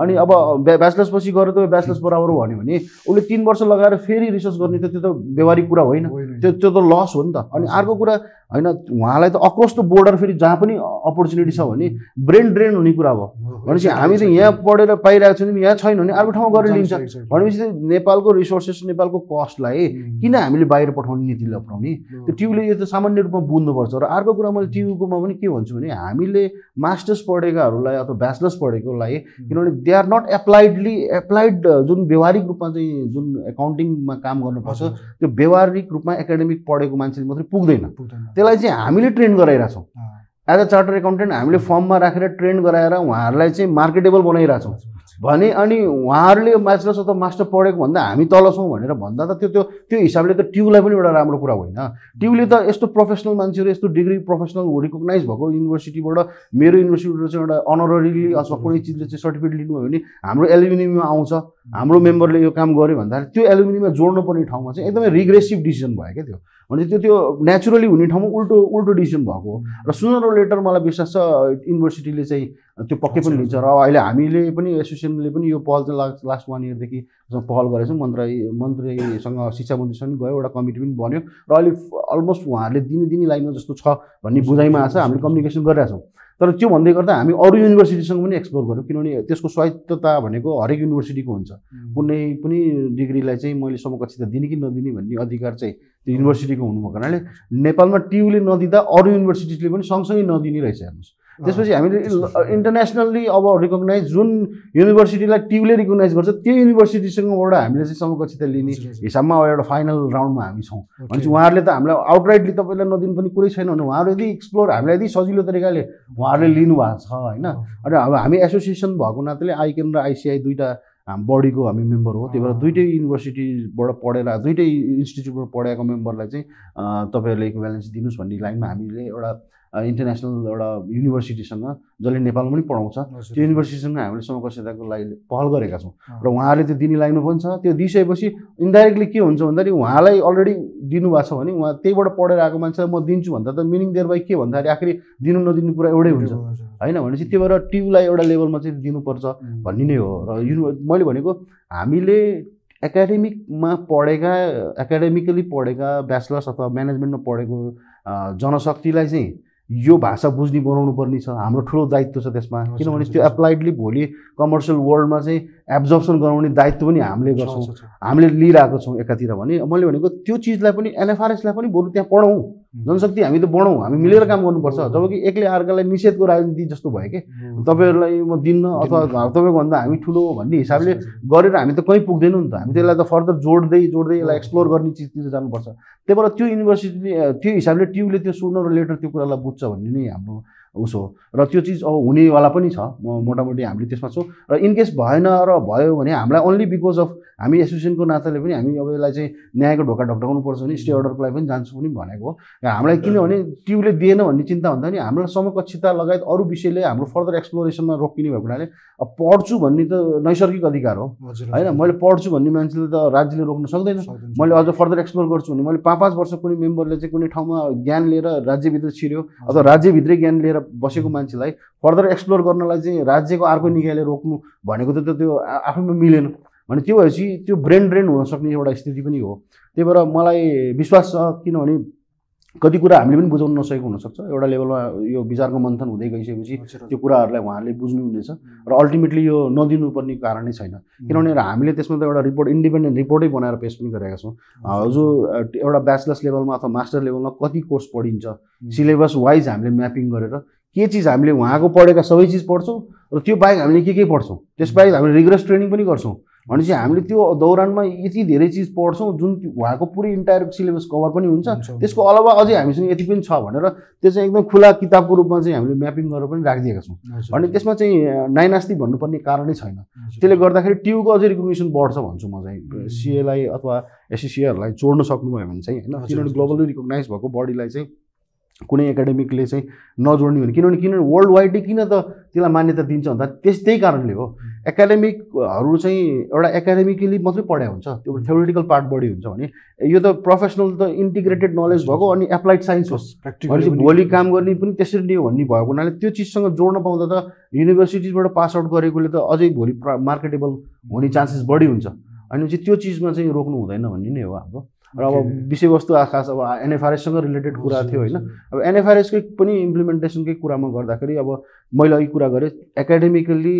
अनि अब ब्या- ब्याचलर्स पछि गएर तपाईँ ब्याचलर्स बराबर हो भन्यो भने उसले तिन वर्ष लगाएर फेरि रिसर्च गर्ने त त्यो त व्यवहारिक कुरा होइन। त्यो त्यो त लस हो नि त। अनि अर्को कुरा होइन उहाँलाई त अक्रस द बोर्डर फेरि जहाँ पनि अपर्च्युनिटी छ भने ब्रेन ड्रेन हुने कुरा भयो। भनेपछि हामी त यहाँ पढेर पाइरहेको छौँ यहाँ छैन भने अर्को ठाउँमा गएर लिन्छ। भनेपछि चाहिँ नेपालको रिसोर्सेस नेपालको कस्टलाई किन हामीले बाहिर पठाउने नीतिले अप्नाउने त्यो ट्युले यो त सामान्य रूपमा बुझ्नुपर्छ र अर्को कुरा मैले ट्युकोमा पनि के भन्छु भने हामीले मास्टर्स पढेकाहरूलाई अथवा ब्याचलर्स पढेकोलाई किनभने they are not appliedly applied जुन व्यवहारिक रूपमा चाहिँ जुन एकाउन्टिङमा काम गर्नुपर्छ त्यो व्यवहारिक रूपमा एकाडेमिक पढेको मान्छेले मात्रै पुग्दैन। त्यसलाई चाहिँ हामीले ट्रेन गराइरहेछौँ एज अ। चार्टर एकाउन्टेन्ट हामीले फर्ममा राखेर ट्रेन गराएर उहाँहरूलाई चाहिँ मार्केटेबल बनाइरहेछौँ भने अनि उहाँहरूले ब्याचलर्स अथवा मास्टर पढेको भन्दा हामी तल छौँ भनेर भन्दा त त्यो त्यो त्यो हिसाबले त ट्युलाई पनि एउटा राम्रो कुरा होइन। ट्युले त यस्तो प्रोफेसनल मान्छेहरू यस्तो डिग्री प्रोफेसनल रिकगनाइज भएको युनिभर्सिटीबाट मेरो युनिभर्सिटीबाट चाहिँ एउटा अनररीली अथवा कुनै चिजले चाहिँ सर्टिफिकेट लिनुभयो भने हाम्रो एलुमिनियममा आउँछ। हाम्रो मेम्बरले यो काम गर्यो भन्दाखेरि त्यो एलुमिनियममा जोड्नु पर्ने ठाउँमा चाहिँ एकदमै रिग्रेसिभ डिसिजन भयो क्या त्यो। भने त्यो त्यो नेचुरली हुने ठाउँमा उल्टो उल्टो डिसिजन भएको र सुनर लेटर मलाई विश्वास छ युनिभर्सिटीले चाहिँ त्यो पक्कै पनि लिन्छ र अहिले हामीले पनि एसोसिएसनले पनि यो पहल चाहिँ लास्ट लास्ट वान इयरदेखि पहल गरेछौँ मन्त्री मन्त्रीसँग शिक्षा मन्त्रीसँग गयो एउटा कमिटी पनि बन्यो र अहिले अलमोस्ट उहाँहरूले दिने दिने लाइनमा जस्तो छ भन्ने बुझाइमा आएको छ। हामीले कम्युनिकेसन गरिरहेछौँ तर त्यो भन्दै गर्दा हामी अरू युनिभर्सिटीसँग पनि एक्सप्लोर गऱ्यौँ। किनभने त्यसको स्वायत्तता भनेको हरेक युनिभर्सिटीको हुन्छ। कुनै पनि डिग्रीलाई चाहिँ मैले समकक्षता दिने कि नदिने भन्ने अधिकार चाहिँ त्यो युनिभर्सिटीको हुनुभएको हुनाले नेपालमा टियुले नदिँदा अरू युनिभर्सिटीले पनि सँगसँगै नदिने रहेछ हेर्नुहोस्। त्यसपछि हामीले इन्टरनेसनल्ली अब रिकगनाइज जुन युनिभर्सिटीलाई टियुले रिकगनाइज गर्छ त्यो युनिभर्सिटीसँगबाट हामीले चाहिँ समकक्षता लिने हिसाबमा अब एउटा फाइनल राउन्डमा हामी छौँ। भनेपछि उहाँहरूले त हामीलाई आउटराइटली तपाईँलाई नदिनु पनि कुरै छैन भने उहाँहरू यदि एक्सप्लोर हामीलाई यदि सजिलो तरिकाले उहाँहरूले लिनुभएको छ होइन? अनि अब हामी एसोसिएसन भएको नाताले आइकेन र आइसिआई दुइटा हाम बडीको हामी मेम्बर हो। त्यही भएर दुइटै युनिभर्सिटीबाट पढेर दुइटै इन्स्टिच्युटबाट पढेको मेम्बरलाई चाहिँ तपाईँहरूले इक्वेलेन्स दिनुहोस् भन्ने लाइनमा हामीले एउटा इन्टरनेसनल एउटा युनिभर्सिटीसँग जसले नेपालमा पनि पढाउँछ। त्यो युनिभर्सिटीसँग हामीले समकक्षताको लागि पहल गरेका छौँ। र उहाँहरूले त्यो दिने लाइनमा पनि छ। त्यो दिइसकेपछि इन्डाइरेक्टली के हुन्छ भन्दाखेरि उहाँलाई अलरेडी दिनुभएको छ भने उहाँ त्यहीबाट पढेर आएको मान्छेलाई म दिन्छु भन्दा त मिनिङ देयर बाई के भन्दाखेरि आखिरी दिनु नदिनु कुरा एउटै हुन्छ। होइन भनेपछि त्यो भएर ट्युलाई एउटा लेभलमा चाहिँ दिनुपर्छ भन्ने नै हो। र युनि मैले भनेको हामीले एकाडेमिकमा पढेका एकाडेमिकली पढेका ब्याचलर्स अथवा म्यानेजमेन्टमा पढेको जनशक्तिलाई चाहिँ यो भाषा बुझ्ने बनाउनु पर्ने छ हाम्रो ठुलो दायित्व छ त्यसमा किनभने त्यो। एप्लाइडली भोलि कमर्सियल वर्ल्डमा चाहिँ एब्जर्प्सन गराउने दायित्व पनि हामीले गर्छौँ। हामीले लिइरहेको छौँ एकातिर भने मैले भनेको त्यो चिजलाई पनि एनएफआरएसलाई पनि बरु त्यहाँ पढौँ जनशक्ति हामी त बढौँ हामी मिलेर काम गर्नुपर्छ। हो। जब कि एक्लै अर्कालाई निषेधको राजनीति जस्तो भयो कि। तपाईँहरूलाई म दिन्न अथवा। तपाईँको भन्दा हामी ठुलो हो भन्ने हिसाबले गरेर हामी त कहीँ पुग्दैनौँ नि त। हामी त्यसलाई त फर्दर जोड्दै जोड्दै यसलाई एक्सप्लोर गर्ने चिजतिर जानुपर्छ। त्यही भएर त्यो युनिभर्सिटीले त्यो हिसाबले ट्युले त्यो सुन्न र लेटर त्यो कुरालाई बुझ्छ भन्ने नै हाम्रो उसो। र त्यो चिज अब हुनेवाला पनि छ। म मोटामोटी हामीले त्यसमा छौँ। र इनकेस भएन र भयो भने हामीलाई ओन्ली बिकज अफ हामी एसोसिएसनको नाताले पनि हामी अब यसलाई चाहिँ न्यायको ढोका ढकढकाउनु पर्छ भने स्टे अर्डरको लागि पनि जान्छौँ पनि भनेको हो। हामीलाई किनभने ट्युले दिएन भन्ने चिन्ता हुँदा नि। हाम्रो समकक्षता लगायत अरू विषयले हाम्रो फर्दर एक्सप्लोरेसनमा रोकिने भएको हुनाले अब पढ्छु भन्ने त नैसर्गिक अधिकार हो। होइन। मैले पढ्छु भन्ने मान्छेले त राज्यले रोक्न सक्दैन। मैले अझ फर्दर एक्सप्लोर गर्छु भने मैले पाँच पाँच वर्ष कुनै मेम्बरले चाहिँ कुनै ठाउँमा ज्ञान लिएर राज्यभित्र छिर्यो। अथवा राज्यभित्रै ज्ञान लिएर बसेको मान्छेलाई फर्दर एक्सप्लोर गर्नलाई चाहिँ राज्यको अर्को निकायले रोक्नु भनेको त त्यो आफैमा मिलेन। भने त्यो भएपछि त्यो ब्रेन ड्रेन हुन सक्ने एउटा स्थिति पनि हो। त्यही भएर मलाई विश्वास छ किनभने कति कुरा हामीले पनि बुझाउन नसकेको हुनसक्छ। एउटा लेभलमा यो विचारको मन्थन हुँदै गइसकेपछि। त्यो कुराहरूलाई उहाँहरूले बुझ्नु हुनेछ र अल्टिमेटली यो नदिनुपर्ने कारणै छैन। किनभने हामीले त्यसमा त एउटा रिपोर्ट इन्डिपेन्डेन्ट रिपोर्टै बनाएर पेस पनि गरेका छौँ। हजुर। अ, एउटा ब्याचलर्स लेभलमा अथवा मास्टर लेभलमा कति कोर्स पढिन्छ। सिलेबस वाइज हामीले म्यापिङ गरेर के चिज हामीले उहाँको पढेका सबै चिज पढ्छौँ र त्यो बाहेक हामीले के के पढ्छौँ त्यसबाहेक हामीले रिग्रेस ट्रेनिङ पनि गर्छौँ भनेपछि हामीले त्यो दौरानमा यति धेरै चिज पढ्छौँ जुन उहाँको पुरै इन्टायर सिलेबस कभर पनि हुन्छ। त्यसको अलावा अझै हामीसँग यति पनि छ भनेर त्यो चाहिँ एकदम खुला किताबको रूपमा चाहिँ हामीले म्यापिङ गरेर पनि राखिदिएका छौँ अनि त्यसमा चाहिँ नाइनास्ती भन्नुपर्ने कारणै छैन। त्यसले गर्दाखेरि ट्युको अझै रिकग्निसन बढ्छ भन्छु म चाहिँ। सिएलाई अथवा एसएसिएहरूलाई जोड्न सक्नुभयो भने चाहिँ होइन किनभने। ग्लोबली रिकगनाइज भएको बडीलाई चाहिँ कुनै एकाडेमिकले चाहिँ नजोड्ने भने किनभने किनभने वर्ल्ड वाइडै किन त त्यसलाई मान्यता दिन्छ भन्दा त्यस त्यही कारणले हो। एकाडेमिकहरू चाहिँ एउटा एकाडेमिकली मात्रै पढाइ हुन्छ। त्यो थ्योरिटिकल पार्ट बढी हुन्छ भने यो त प्रोफेसनल त इन्टिग्रेटेड नलेज भएको अनि एप्लाइड साइन्स हो Practically भनेपछि भोलि काम गर्ने पनि त्यसरी नै हो भन्ने भएको हुनाले त्यो चिजसँग जोड्न पाउँदा त युनिभर्सिटिजबाट पास आउट गरेकोले त अझै भोलि मार्केटेबल हुने चान्सेस बढी हुन्छ। अनि चाहिँ त्यो चिजमा चाहिँ रोक्नु हुँदैन भन्ने नै हो हाम्रो। र अब. विषयवस्तु खास अब एनएफआरएससँग रिलेटेड कुरा थियो होइन अब एनएफआरएसकै पनि इम्प्लिमेन्टेसनकै कुरामा गर्दाखेरि अब मैले अघि कुरा गरेँ एकाडेमिकली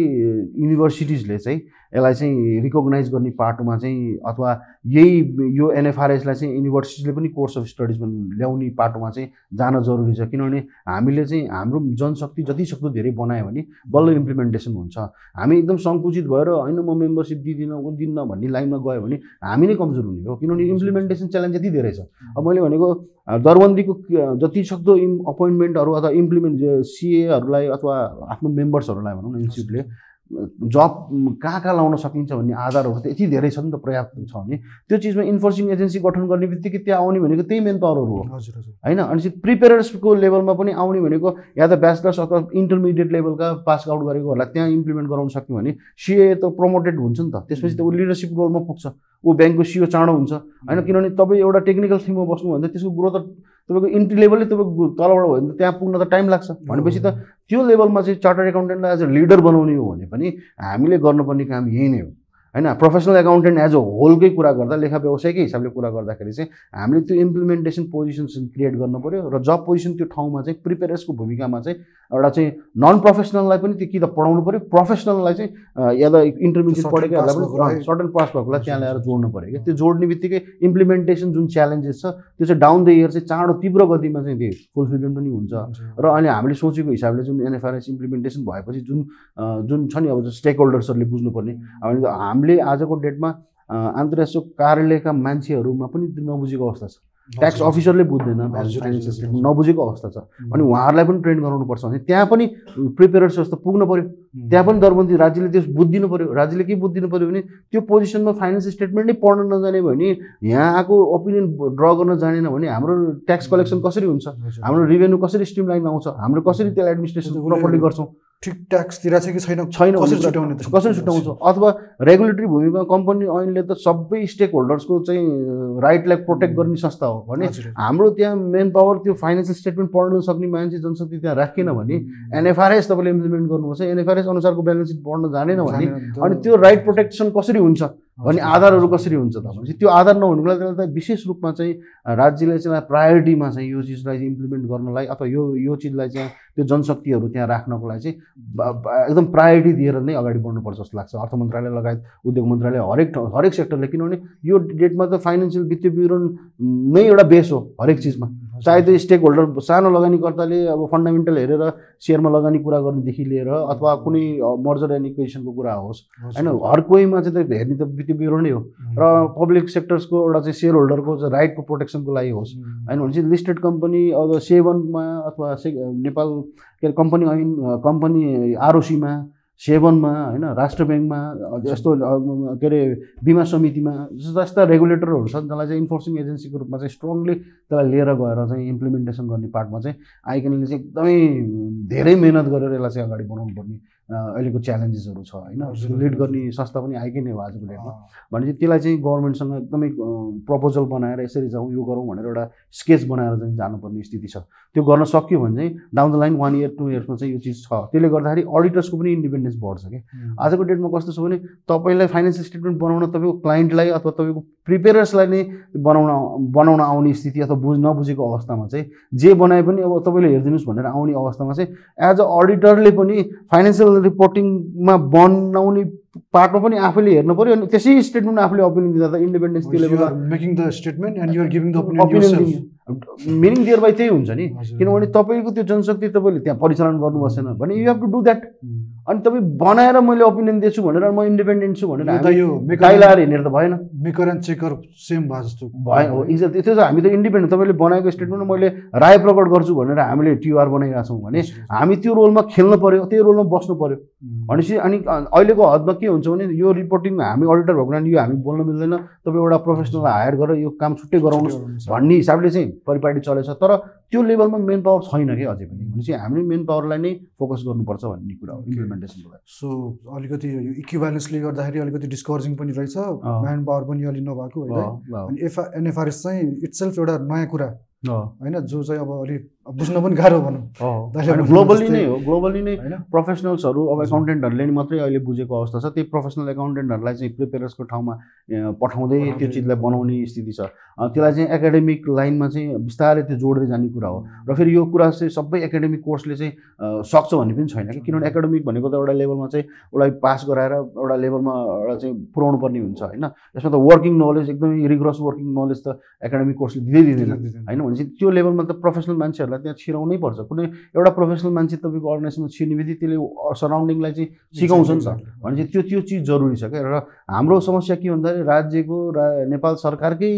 युनिभर्सिटिजले चाहिँ यसलाई चाहिँ रिकगनाइज गर्ने पाटोमा चाहिँ अथवा यही यो एनएफआरएसलाई चाहिँ युनिभर्सिटीले पनि कोर्स अफ स्टडिजमा ल्याउने पाटोमा चाहिँ जान जरुरी छ। किनभने हामीले चाहिँ हाम्रो जनशक्ति जति सक्दो धेरै बनायो भने बल्ल इम्प्लिमेन्टेसन हुन्छ। हामी एकदम सङ्कुचित भएर होइन म मेम्बरसिप दिँदिनँ ऊ दिन्न भन्ने लाइनमा गयो भने हामी नै कमजोर हुने हो। किनभने इम्प्लिमेन्टेसन च्यालेन्ज यति धेरै छ। अब मैले भनेको दरबन्दीको क- जति सक्दो इम् अपोइन्टमेन्टहरू अथवा इम्प्लिमेन्ट सिएहरूलाई अथवा आफ्नो मेम्बर्सहरूलाई भनौँ न इन्स्टिट्युटले जब कहाँ कहाँ लाउन सकिन्छ भन्ने आधारहरू त यति धेरै छ नि त पर्याप्त छ भने त्यो चिजमा इन्फोर्सिङ एजेन्सी गठन गर्ने बित्तिकै त्यहाँ आउने भनेको त्यही मेन पावरहरू हो। हजुर हजुर। होइन? अनि प्रिपेयर्सको लेभलमा पनि आउने भनेको या त ब्याचलर्स अथवा इन्टरमिडिएट लेभलका पास आउट गरेकोहरूलाई त्यहाँ इम्प्लिमेन्ट गराउन सक्यौँ भने सिए त प्रमोटेड हुन्छ नि त। त्यसपछि त ऊ लिडरसिप रोलमा पुग्छ। ऊ ब्याङ्कको सिओ चाँडो हुन्छ। होइन? किनभने तपाईँ एउटा टेक्निकल थिममा बस्नु भने त त्यसको ग्रोथ त तपाईँको इन्ट्री लेभलै तपाईँको तलबाट भयो भने त त्यहाँ पुग्न त टाइम लाग्छ। भनेपछि त त्यो लेभलमा चाहिँ चार्टर्ड एकाउन्टेन्टलाई एज अ लिडर बनाउने हो भने पनि हामीले गर्नुपर्ने काम यही नै हो। होइन? प्रोफेसनल एकाउन्टेन्ट एज अ होलकै कुरा गर्दा लेखा व्यवसायकै हिसाबले कुरा गर्दाखेरि चाहिँ हामीले त्यो इम्प्लिमेन्टेसन पोजिसन क्रिएट गर्नु पऱ्यो र जब पोजिसन त्यो ठाउँमा चाहिँ प्रिपेरेसको भूमिकामा चाहिँ एउटा चाहिँ नन प्रोफेसनललाई पनि त्यो कि त पढाउनु पऱ्यो प्रोफेसनललाई चाहिँ या त इन्टरमिडिएट पढेकाहरूलाई पनि सर्टन पास भएकोलाई त्यहाँ ल्याएर जोड्नु पऱ्यो क्या त्यो जोड्ने बित्तिकै इम्प्लिमेन्टेसन जुन च्यालेन्जेस छ त्यो चाहिँ डाउन द इयर चाहिँ चाँडो तीव्र गतिमा चाहिँ त्यो फुलफिलमेन्ट पनि हुन्छ। र अहिले हामीले सोचेको हिसाबले जुन एनएफआरएस इम्प्लिमेन्टेसन भएपछि जुन जुन छ नि अब स्टेक होल्डर्सहरूले बुझ्नुपर्ने। अब हामीले आजको डेटमा अन्तर्राष्ट्रिय कार्यालयका मान्छेहरूमा पनि त्यो नबुझेको अवस्था छ। ट्याक्स अफिसरले बुझ्दैन हजुर। नबुझेको अवस्था छ। अनि उहाँहरूलाई पनि ट्रेन गराउनुपर्छ भने त्यहाँ पनि प्रिपेयर्स जस्तो पुग्नु पऱ्यो त्यहाँ पनि दरबन्दी राज्यले त्यो बुझिदिनु पऱ्यो राज्यले के बुझिदिनु पऱ्यो भने त्यो पोजिसनमा फाइनेन्स स्टेटमेन्ट नै पढ्न नजाने भने यहाँ आएको ओपिनियन ड्र गर्न जानेन भने हाम्रो ट्याक्स कलेक्सन कसरी हुन्छ? हाम्रो रिभेन्यू कसरी स्ट्रिमलाइन आउँछ? हाम्रो कसरी त्यसलाई एडमिनिस्ट्रेसन प्रपरली गर्छौँ? ट्याक्स तिरेको छ कि छैन? छैन कसरी छुट्याउने? कसरी छुट्याउँछ अथवा रेगुलेटरी भूमिका कम्पनी ऐनले त सबै स्टेक होल्डर्सको चाहिँ राइटलाई प्रोटेक्ट गर्ने संस्था हो भने। हाम्रो त्यहाँ मेन पावर त्यो फाइनेन्सियल स्टेटमेन्ट पढ्न सक्ने मान्छे जनशक्ति त्यहाँ राखिएन भने एनएफआरएस तपाईँले इम्प्लिमेन्ट गर्नुपर्छ एनएफआरएस अनुसारको ब्यालेन्स सिट पढ्न जानेन भने। अनि त्यो राइट प्रोटेक्सन कसरी हुन्छ? भन्ने हजुर, आधारहरू। कसरी हुन्छ त भनेपछि त्यो आधार नहुनुको लागि त्यसलाई त विशेष रूपमा चाहिँ राज्यले चाहिँ प्रायोरिटीमा चाहिँ यो चिजलाई इम्प्लिमेन्ट गर्नलाई अथवा यो यो चिजलाई चाहिँ त्यो जनशक्तिहरू त्यहाँ राख्नको लागि चाहिँ एकदम प्रायोरिटी दिएर नै अगाडि बढ्नुपर्छ जस्तो लाग्छ अर्थ मन्त्रालय लगायत उद्योग मन्त्रालय हरेक ठाउँ हरेक सेक्टरले किनभने यो डेटमा त फाइनेन्सियल वित्तीय विवरण नै एउटा बेस हो हरेक चिजमा। चाहे त्यो स्टेक होल्डर सानो लगानीकर्ताले अब फन्डामेन्टल हेरेर सेयरमा लगानी कुरा गर्नेदेखि लिएर अथवा कुनै मर्जर एन्ड इक्वेसनको कुरा होस्। होइन हर कोहीमा चाहिँ त हेर्ने त वित्तीय विवरणै हो। र पब्लिक सेक्टर्सको एउटा चाहिँ सेयर होल्डरको चाहिँ राइटको प्रोटेक्सनको लागि होस्। होइन भनेपछि लिस्टेड कम्पनी अब सेभनमा अथवा से नेपाल के अरे कम्पनी ऐन कम्पनी आरओसीमा सेभनमा होइन राष्ट्र ब्याङ्कमा यस्तो के अरे बिमा समितिमा जस्ता रेगुलेटरहरू छन् जसलाई चाहिँ इन्फोर्सिङ एजेन्सीको रूपमा चाहिँ स्ट्रङली त्यसलाई लिएर गएर चाहिँ इम्प्लिमेन्टेसन गर्ने पार्टमा चाहिँ आइकनले चाहिँ एकदमै धेरै मिहिनेत गरेर यसलाई चाहिँ अगाडि बढाउनु पर्ने अहिलेको च्यालेन्जेसहरू छ होइन लिड। गर्ने संस्था पनि आएकै नै हो आजको डेटमा भनेपछि त्यसलाई चाहिँ गभर्मेन्टसँग एकदमै प्रपोजल बनाएर यसरी जाउँ यो गरौँ भनेर एउटा स्केच बनाएर चाहिँ जानुपर्ने स्थिति छ। त्यो गर्न सक्यो भने चाहिँ down the line one year two इयर्समा चाहिँ यो चिज छ। त्यसले गर्दाखेरि अडिटर्सको पनि इन्डिपेन्डेन्स बढ्छ कि आजको डेटमा कस्तो छ भने तपाईँलाई फाइनेन्सियल स्टेटमेन्ट बनाउन तपाईँको क्लाइन्टलाई अथवा तपाईँको प्रिपेयरर्सलाई नै बनाउन बनाउन आउने स्थिति अथवा बुझ नबुझेको अवस्थामा चाहिँ जे बनाए पनि अब तपाईँले हेरिदिनुहोस् भनेर आउने अवस्थामा चाहिँ एज अ अडिटरले पनि फाइनेन्सियल रिपोर्टिङमा बनाउने पार्टमा पनि आफैले हेर्नु पऱ्यो अनि त्यसै स्टेटमेन्ट आफूले ओपिनियन दिँदा त independence statement and you are giving the opinion opinion. Meaning दिएर बाई त्यही हुन्छ नि। किनभने तपाईँको त्यो जनशक्ति तपाईँले त्यहाँ परिचालन गर्नु बसेन भने you have to do that अनि तपाईँ बनाएर मैले ओपिनियन दिएछु भनेर म इन्डिपेन्डेन्ट छु भनेर यो हिँडेर त भएन। मेकर एन्ड चेकर सेम भयो जस्तो भयो हो एक्ज्याक्ट त्यो चाहिँ हामी त इन्डिपेन्डेन्ट तपाईँले बनाएको स्टेटमेन्ट मैले राय प्रकट गर्छु भनेर हामीले टिआर बनाइरहेको छौँ भने हामी त्यो रोलमा खेल्नु पऱ्यो त्यो रोलमा बस्नु पऱ्यो भनेपछि अनि अहिलेको हदमा के हुन्छ भने यो रिपोर्टिङ हामी अडिटर भएको नानी यो हामी बोल्न मिल्दैन। तपाईँ एउटा प्रोफेसनललाई हायर गरेर यो काम छुट्टै गराउनुहोस्। भन्ने हिसाबले चाहिँ परिपाटी चलेछ। तर त्यो लेभलमा मेन पावर छैन कि अझै पनि? भनेपछि हामीले मेन पावरलाई नै फोकस गर्नुपर्छ भन्ने कुरा हो. इम्प्लिमेन्टेसनको लागि सो अलिकति यो इक्विभ्यालेन्सले गर्दाखेरि अलिकति डिस्करेजिङ पनि रहेछ। म्यान पावर पनि अलि नभएको होइन? एफआ एनएफआरएस चाहिँ इट्सेल्फ एउटा नयाँ कुरा होइन? जो चाहिँ अब अलि बुझ्न पनि गाह्रो भनौँ। ग्लोबली नै हो ग्लोबली नै प्रोफेसनल्सहरू अब। एकाउन्टेन्टहरूले नि मात्रै अहिले बुझेको अवस्था छ। त्यही प्रोफेसनल एकाउन्टेन्टहरूलाई चाहिँ प्रिपेयर्सको ठाउँमा पठाउँदै त्यो। चिजलाई बनाउने स्थिति छ। त्यसलाई चाहिँ एकाडेमिक लाइनमा चाहिँ बिस्तारै त्यो जोड्दै जाने कुरा हो। र फेरि यो कुरा चाहिँ सबै एकाडेमिक कोर्सले चाहिँ सक्छ भन्ने पनि छैन कि? किनभने एकाडेमिक भनेको त एउटा लेभलमा चाहिँ उसलाई पास गराएर एउटा लेभलमा एउटा चाहिँ पुऱ्याउनु पर्ने हुन्छ होइन? यसमा त वर्किङ नलेज एकदमै रिग्रस वर्किङ नलेज त एकाडेमिक कोर्सले दिँदै दिँदैन होइन? भनेपछि त्यो लेभलमा त प्रोफेसनल मान्छेहरूलाई त्यहाँ छिराउनै पर्छ। कुनै एउटा प्रोफेसनल मान्छे तपाईँको अर्गनाइजेसनमा छिर्ने बित्तिकै त्यसले सराउन्डिङलाई चाहिँ सिकाउँछ नि त। भनेपछि त्यो त्यो चिज जरुरी छ क्या। र हाम्रो समस्या के भन्दाखेरि राज्यको रा नेपाल सरकारकै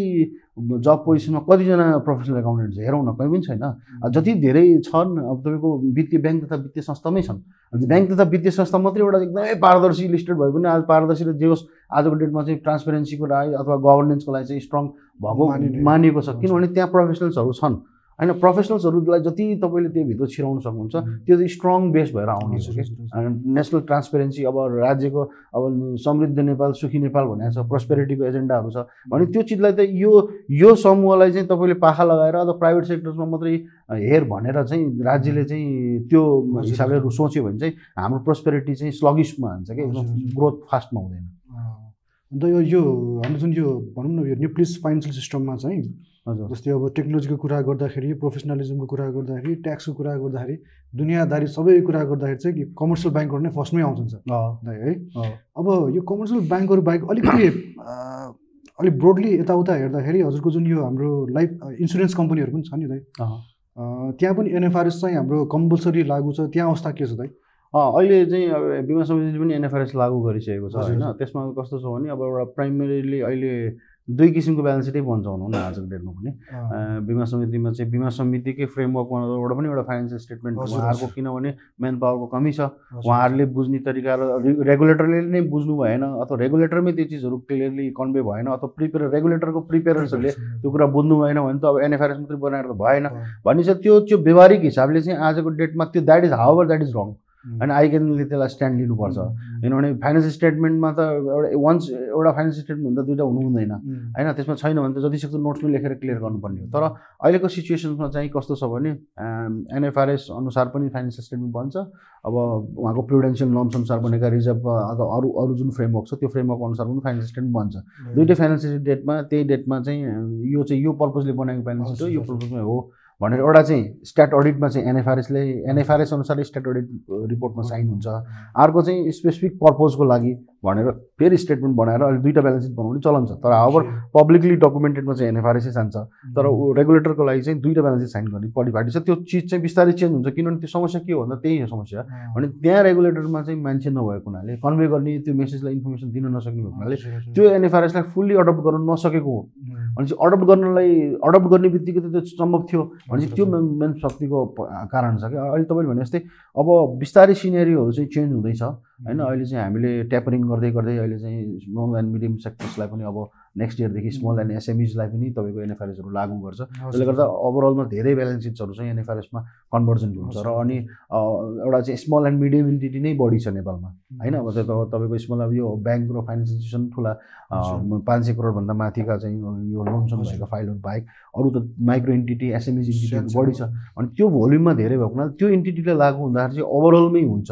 जब पोजिसनमा कतिजना प्रोफेसनल एकाउन्टेन्ट छ? हेरौँ न कहीँ पनि छैन। जति धेरै छन् अब तपाईँको वित्तीय ब्याङ्क तथा वित्तीय संस्थामै छन्। ब्याङ्क तथा वित्तीय संस्था मात्रै एउटा एकदमै पारदर्शी लिस्टेड भए पनि आज पारदर्शी र जे होस् आजको डेटमा चाहिँ ट्रान्सपेरेन्सीको लागि अथवा गभर्नेन्सको लागि चाहिँ स्ट्रङ भएको मानिएको छ। किनभने त्यहाँ प्रोफेसनल्सहरू छन्। होइन प्रोफेसनल्सहरूलाई जति तपाईँले त्योभित्र छिराउन सक्नुहुन्छ त्यो चाहिँ स्ट्रङ बेस भएर आउने हो कि नेसनल ट्रान्सपेरेन्सी अब राज्यको अब समृद्ध नेपाल सुखी नेपाल भनेको छ प्रोस्पेरिटीको एजेन्डाहरू छ भने त्यो चिजलाई त यो यो समूहलाई चाहिँ तपाईँले पाखा लगाएर अथवा प्राइभेट सेक्टर्समा मात्रै हेर भनेर चाहिँ राज्यले चाहिँ त्यो हिसाबले। सोच्यो भने चाहिँ हाम्रो प्रोस्पेरिटी चाहिँ स्लगिसमा हुन्छ कि हजुर। ग्रोथ फास्टमा हुँदैन। अन्त यो यो हाम्रो जुन यो भनौँ न यो न्युक्लियस फाइनेन्सियल सिस्टममा चाहिँ जस्तै अब टेक्नोलोजीको कुरा गर्दाखेरि प्रोफेसनलिजमको कुरा गर्दाखेरि ट्याक्सको कुरा गर्दाखेरि दुनियाँदारी सबै कुरा गर्दाखेरि चाहिँ कमर्सियल ब्याङ्कहरू नै फर्स्टमै आउँछ है। अब यो कमर्सियल ब्याङ्कहरू बाहेक अलिकति अलिक ब्रोडली यताउता हेर्दाखेरि हजुरको जुन यो हाम्रो लाइफ इन्सुरेन्स कम्पनीहरू पनि छ नि दाइ। त्यहाँ पनि एनएफआरएस चाहिँ हाम्रो कम्पलसरी लागु छ। त्यहाँ अवस्था के छ दाइ? अहिले चाहिँ अब बिमा समितिले पनि एनएफआरएस लागू गरिसकेको छ हजुर, होइन? हजुर। त्यसमा कस्तो छ भने अब एउटा प्राइमेरीली अहिले दुई किसिमको ब्यालेन्स सिटै बन्छ न आजको डेटमा पनि। बिमा समितिमा चाहिँ बिमा समितिकै फ्रेमवर्कमा एउटा पनि एउटा फाइनेन्सियल स्टेटमेन्ट उहाँहरूको। किनभने म्यान पावरको कमी छ। उहाँहरूले बुझ्ने तरिका र रेगुलेटरले नै बुझ्नु भएन अथवा रेगुलेटरमै त्यो चिजहरू क्लियरली कन्भे भएन अथवा प्रिपेयर रेगुलेटरको प्रिपेयर्सहरूले त्यो कुरा बुझ्नु भएन भने त अब एनएफआरएस मात्रै बनाएर त भएन। भनेपछि त्यो त्यो व्यवहारिक हिसाबले चाहिँ आजको डेटमा त्यो that is hour that is wrong um, होइन आइकेनले त्यसलाई स्ट्यान्ड लिनुपर्छ किनभने फाइनेन्स स्टेटमेन्टमा त एउटा वन्स एउटा फाइनेन्स स्टेटमेन्ट त दुइटा हुनु हुँदैन। उम्, होइन त्यसमा छैन भने त जतिसक्दो नोट्समै लेखेर क्लियर गर्नुपर्ने हो। तर अहिलेको सिचुएसन्समा चाहिँ कस्तो छ भने एनएफआरएस अनुसार पनि फाइनेन्सियल स्टेटमेन्ट बन्छ। अब उहाँको प्रुडेन्सियल नर्म्स अनुसार बनेका रिजर्भ अथवा अरू अरू जुन फ्रेमवर्क छ त्यो फ्रेमवर्क अनुसार पनि फाइनेन्सियल स्टेटमेन्ट बन्छ। दुइटै फाइनेन्सियल डेटमा त्यही डेटमा चाहिँ यो चाहिँ यो पर्पजले बनाएको फाइनेन्सियल स्टेट हो यो। पर्पजमै हो। भनेर एउटा चाहिँ स्ट्याट अडिटमा चाहिँ एनएफआरएसले एनएफआरएस अनुसार स्ट्याट अडिट रिपोर्टमा साइन हुन्छ। अर्को चाहिँ स्पेसिफिक पर्पजको लागि भनेर फेरि स्टेटमेन्ट बनाएर अहिले दुईवटा ब्यालेन्स सिट बनाउने चलन छ। तर अब पब्लिकली डकुमेन्टेडमा चाहिँ एनएफआरएसै जान्छ तर रेगुलेटरको लागि चाहिँ दुईवटा ब्यालेन्स सिट साइन गर्ने परिपाटी छ। त्यो चिज चाहिँ बिस्तारै चेन्ज हुन्छ किनभने त्यो समस्या के हो भन्दा त्यही हो समस्या। भने त्यहाँ रेगुलेटरमा चाहिँ मान्छे नभएको हुनाले कन्भे गर्ने त्यो मेसेजलाई इन्फर्मेसन दिन नसक्ने भएको हुनाले त्यो एनएफआरएसलाई फुल्ली अडप्ट गर्न नसकेको हो। भनेपछि अडप्ट गर्नलाई अडप्ट गर्ने बित्तिकै त त्यो सम्भव थियो। भनेपछि त्यो मेन शक्तिको कारण छ कि अहिले तपाईँले भने जस्तै अब बिस्तारै सिनेरीहरू चाहिँ चेन्ज हुँदैछ। होइन अहिले चाहिँ हामीले ट्यापरिङ गर्दै गर्दै अहिले चाहिँ स्मल एन्ड मिडियम सेक्टर्सलाई पनि अब नेक्स्ट इयरदेखि स्मल एन्ड एसएमइजलाई पनि तपाईँको एनएफआरएसहरू लागू गर्छ। त्यसले गर्दा ओभरअलमा धेरै ब्यालेन्स सिट्सहरू चाहिँ एनएफआरएसमा कन्भर्जन हुन्छ र अनि एउटा चाहिँ स्मल एन्ड मिडियम इन्टिटी नै बढी छ नेपालमा। होइन अब तपाईँको स्मल अब यो ब्याङ्क र फाइनेन्स इन्स्टिट्युसन ठुला पाँच सय करोडभन्दा माथिका चाहिँ यो लोनसन हजुर। भएका फाइलहरू बाहेक अरू त माइक्रो इन्टिटी एसएमइज इन्टिटीहरू बढी छ। अनि त्यो भोल्युममा धेरै भएको हुनाले त्यो इन्टिटीले लागु हुँदाखेरि चाहिँ ओभरअलमै हुन्छ।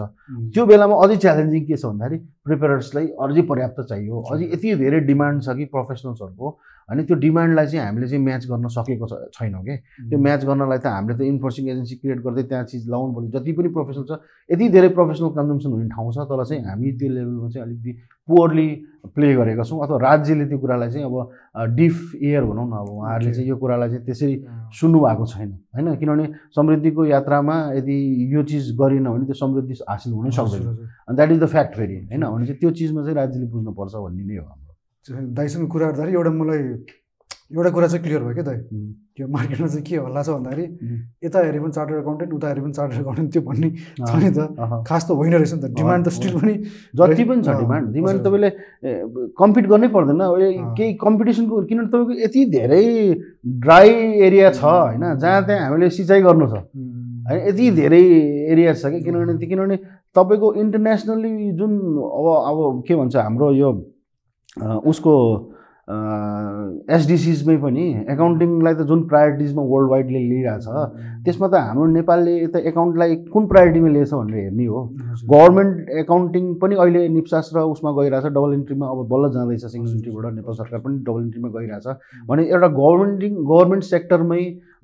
त्यो बेलामा अझै च्यालेन्जिङ के छ भन्दाखेरि प्रिपेयर्सलाई अझै पर्याप्त चाहियो। अझै यति धेरै डिमान्ड छ कि प्रोफेसनल्सहरूको अनि त्यो डिमान्डलाई चाहिँ हामीले चाहिँ म्याच गर्न सकेको छैनौँ कि? त्यो म्याच गर्नलाई त हामीले त इन्फोर्सिङ एजेन्सी क्रिएट गर्दै त्यहाँ चिज लाउनु पर्यो। जति पनि प्रोफेसनल छ यति धेरै प्रोफेसनल कन्जम्सन हुने ठाउँ छ तर चाहिँ हामी त्यो लेभलमा चाहिँ अलिकति पुवरली प्ले गरेका छौँ अथवा राज्यले त्यो कुरालाई चाहिँ अब डिफ एयर भनौँ न अब उहाँहरूले चाहिँ यो कुरालाई चाहिँ त्यसरी सुन्नु भएको छैन होइन? किनभने समृद्धिको यात्रामा यदि यो चिज गरिएन भने त्यो समृद्धि हासिल हुनै सक्दैन। अनि द्याट इज द फ्याक्ट फेरि होइन? भने चाहिँ त्यो चिजमा चाहिँ राज्यले बुझ्नुपर्छ भन्ने नै हो दाइसँग कुरा गर्दाखेरि एउटा मलाई एउटा कुरा चाहिँ क्लियर भयो क्या दाइ। त्यो मार्केटमा चाहिँ के हल्ला छ भन्दाखेरि यता हेऱ्यो पनि चार्टर अकाउन्टेन्ट उता हेऱ्यो पनि चार्टर अकाउन्टेन्ट त्यो भन्ने छ नि त। खास त होइन रहेछ नि त। डिमान्ड त स्टिल पनि जति पनि छ डिमान्ड डिमान्ड। तपाईँले कम्पिट गर्नै पर्दैन। केही कम्पिटिसनको किनभने तपाईँको यति धेरै ड्राई एरिया छ होइन? जहाँ त्यहाँ हामीले सिँचाइ गर्नु छ। होइन? यति धेरै एरिया छ कि? किनभने किनभने तपाईँको इन्टरनेसनल्ली जुन अब अब के भन्छ हाम्रो यो उसको एसडिसिजमै पनि एकाउन्टिङलाई त जुन प्रायोरिटिजमा वर्ल्ड वाइडले लिइरहेछ त्यसमा त हाम्रो नेपालले त एकाउन्टलाई कुन प्रायोरिटीमा लिएछ भनेर हेर्ने हो। गभर्मेन्ट एकाउन्टिङ पनि अहिले निप्सास र उसमा गइरहेछ डबल इन्ट्रीमा अब बल्ल जाँदैछ सिङ्गल इन्ट्रीबाट नेपाल सरकार पनि डबल इन्ट्रीमा गइरहेछ। भने एउटा गभर्मेन्टिङ government सेक्टरमै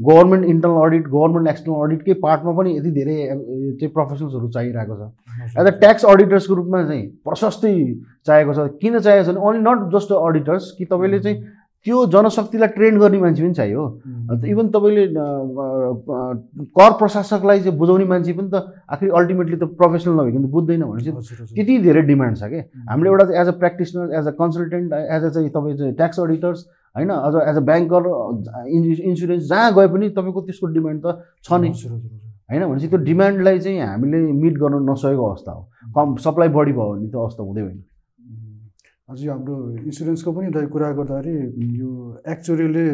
government internal audit government external अडिटकै पार्टमा पनि यति धेरै चाहिँ प्रोफेसनल्सहरू चाहिरहेको छ। एज अ ट्याक्स अडिटर्सको रूपमा चाहिँ प्रशस्तै चाहिएको छ। किन चाहिएको छ भने ओन्ली नट जस्ट अडिटर्स कि तपाईँले चाहिँ त्यो जनशक्तिलाई ट्रेन गर्ने मान्छे पनि चाहियो उम्, अन्त इभन तपाईँले कर प्रशासकलाई चाहिँ बुझाउने मान्छे पनि त आखिर अल्टिमेटली त प्रोफेसनल नभइकन त बुझ्दैन हजुर, हजुर। त्यति धेरै डिमान्ड छ कि? उम्, हामीले एउटा as a practitioner as a consultant as a चाहिँ तपाईँ चाहिँ ट्याक्स अडिटर्स होइन अझ एज अ ब्याङ्कर इन्सुरेन्स जहाँ गए पनि तपाईँको त्यसको डिमान्ड त छ नै। होइन भनेपछि त्यो डिमान्डलाई चाहिँ हामीले मिट गर्न नसकेको अवस्था हो। कम सप्लाई बढी भयो भने त अवस्था हुँदै होइन अझै हाम्रो इन्सुरेन्सको पनि कुरा गर्दाखेरि यो एक्चुअलीले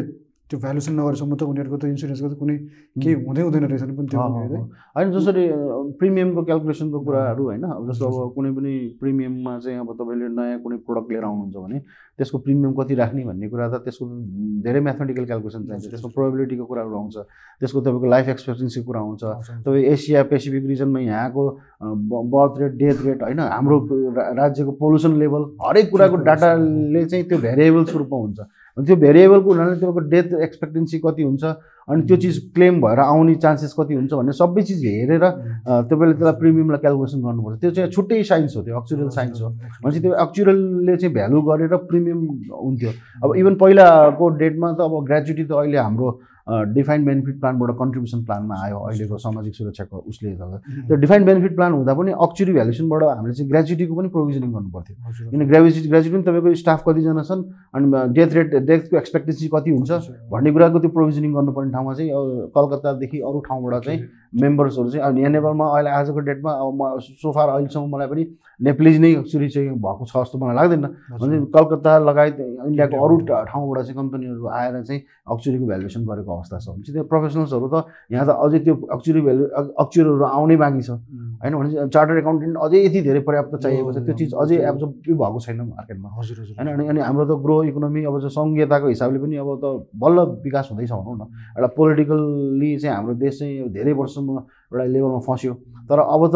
त्यो भ्यालुसन नगरेसम्म त उनीहरूको त इन्सुरेन्सको त कुनै केही हुँदै हुँदैन रहेछ नि पनि त्यो। होइन जसरी प्रिमियमको क्यालकुलेसनको कुराहरू होइन अब जस्तो अब कुनै पनि प्रिमियममा चाहिँ अब तपाईँले नयाँ कुनै प्रोडक्ट लिएर आउनुहुन्छ भने त्यसको प्रिमियम कति राख्ने भन्ने कुरा त त्यसको धेरै म्याथमेटिकल क्यालकुलेसन चाहिन्छ। त्यसको प्रोबेबिलिटीको कुराहरू आउँछ। त्यसको तपाईँको लाइफ एक्सपेक्टेन्सीको कुरा आउँछ। तपाईँ एसिया पेसिफिक रिजनमा यहाँको बर्थ रेट डेथ रेट होइन हाम्रो राज्यको पोल्युसन लेभल हरेक कुराको डाटाले चाहिँ त्यो भेरिएबल्सको रूपमा हुन्छ। अनि त्यो भेरिएबलको हुनाले तपाईँको डेथ एक्सपेक्टेन्सी कति हुन्छ अनि त्यो चिज क्लेम भएर आउने चान्सेस कति हुन्छ भन्ने सबै चिज हेरेर तपाईँले त्यसलाई प्रिमियमलाई क्यालकुलेसन गर्नुपर्छ। त्यो चाहिँ छुट्टै साइन्स हो त्यो अक्चुरल साइन्स हो। भनेपछि त्यो एक्चुरलले चाहिँ भ्यालु गरेर प्रिमियम हुन्थ्यो। अब इभन पहिलाको डेटमा त अब ग्रेजुटी त अहिले हाम्रो डिफाइन्ड बेनिफिट प्लानबाट कन्ट्रिब्युसन प्लानमा आयो अहिलेको सामाजिक सुरक्षाको उसले त्यो डिफाइन्ड बेनिफिट प्लान हुँदा पनि अक्चुरी भ्यालुसनबाट हामीले चाहिँ ग्रेजुटीको पनि प्रोभिजनिङ गर्नु पर्थ्यो। किन ग्रेजुटी ग्रेजुटी पनि तपाईँको स्टाफ कतिजना छन् अनि डेथ रेट डेथको एक्सपेक्टेन्सी कति हुन्छ भन्ने कुराको त्यो प्रोभिजनिङ गर्नुपर्ने ठाउँमा चाहिँ कलकत्तादेखि अरू ठाउँबाट चाहिँ मेम्बर्सहरू चाहिँ अब यहाँ नेपालमा अहिले आजको डेटमा अब म सोफार अहिलेसम्म मलाई पनि नेप्लिज नै एक्चुली चाहिँ भएको छ जस्तो मलाई लाग्दैन। भने कलकत्ता लगायत इन्डियाको अरू ठाउँबाट चाहिँ कम्पनीहरू आएर चाहिँ अक्चुरीको भ्यालुएसन गरेको अवस्था छ। भने चाहिँ त्यो प्रोफेसनल्सहरू त यहाँ त अझै त्यो अक्चुरी भ्यालु अक्चुरीहरू आउनै बाँकी छ। होइन भने चार्टर एकाउन्टेन्ट अझै यति धेरै पर्याप्त चाहिएको छ। त्यो चिज अझै एब्जर्ब भएको छैन मार्केटमा हजुर हजुर होइन अनि अनि हाम्रो त ग्रो इकोनोमी अब सङ्घीयताको हिसाबले पनि अब त बल्ल विकास हुँदैछ भनौँ न। एउटा पोलिटिकल्ली चाहिँ हाम्रो देश चाहिँ धेरै वर्षसम्म एउटा लेभलमा फस्यो। तर अब त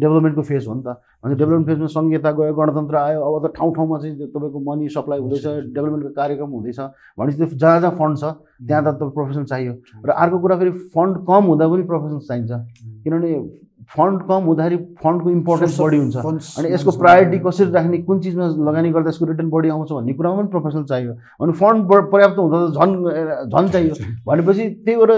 डेभलपमेन्टको फेज हो नि त। भने डेभलपमेन्ट फेजमा सङ्घीयता गयो गणतन्त्र आयो अब त ठाउँ ठाउँमा चाहिँ तपाईँको मनी सप्लाई हुँदैछ डेभलपमेन्टको कार्यक्रम हुँदैछ। भनेपछि त्यो जहाँ जहाँ फन्ड छ त्यहाँ त प्रोफेसनल चाहियो। र अर्को कुरा फेरि फन्ड कम हुँदा पनि प्रोफेसनल चाहिन्छ। किनभने फन्ड कम हुँदाखेरि फन्डको इम्पोर्टेन्स बढी हुन्छ। अनि यसको प्रायोरिटी कसरी राख्ने कुन चिजमा लगानी गर्दा यसको रिटर्न बढी आउँछ भन्ने कुरामा पनि प्रोफेसनल चाहियो। अनि फन्ड पर्याप्त हुँदा त झन् झन् चाहियो। भनेपछि त्यही भएर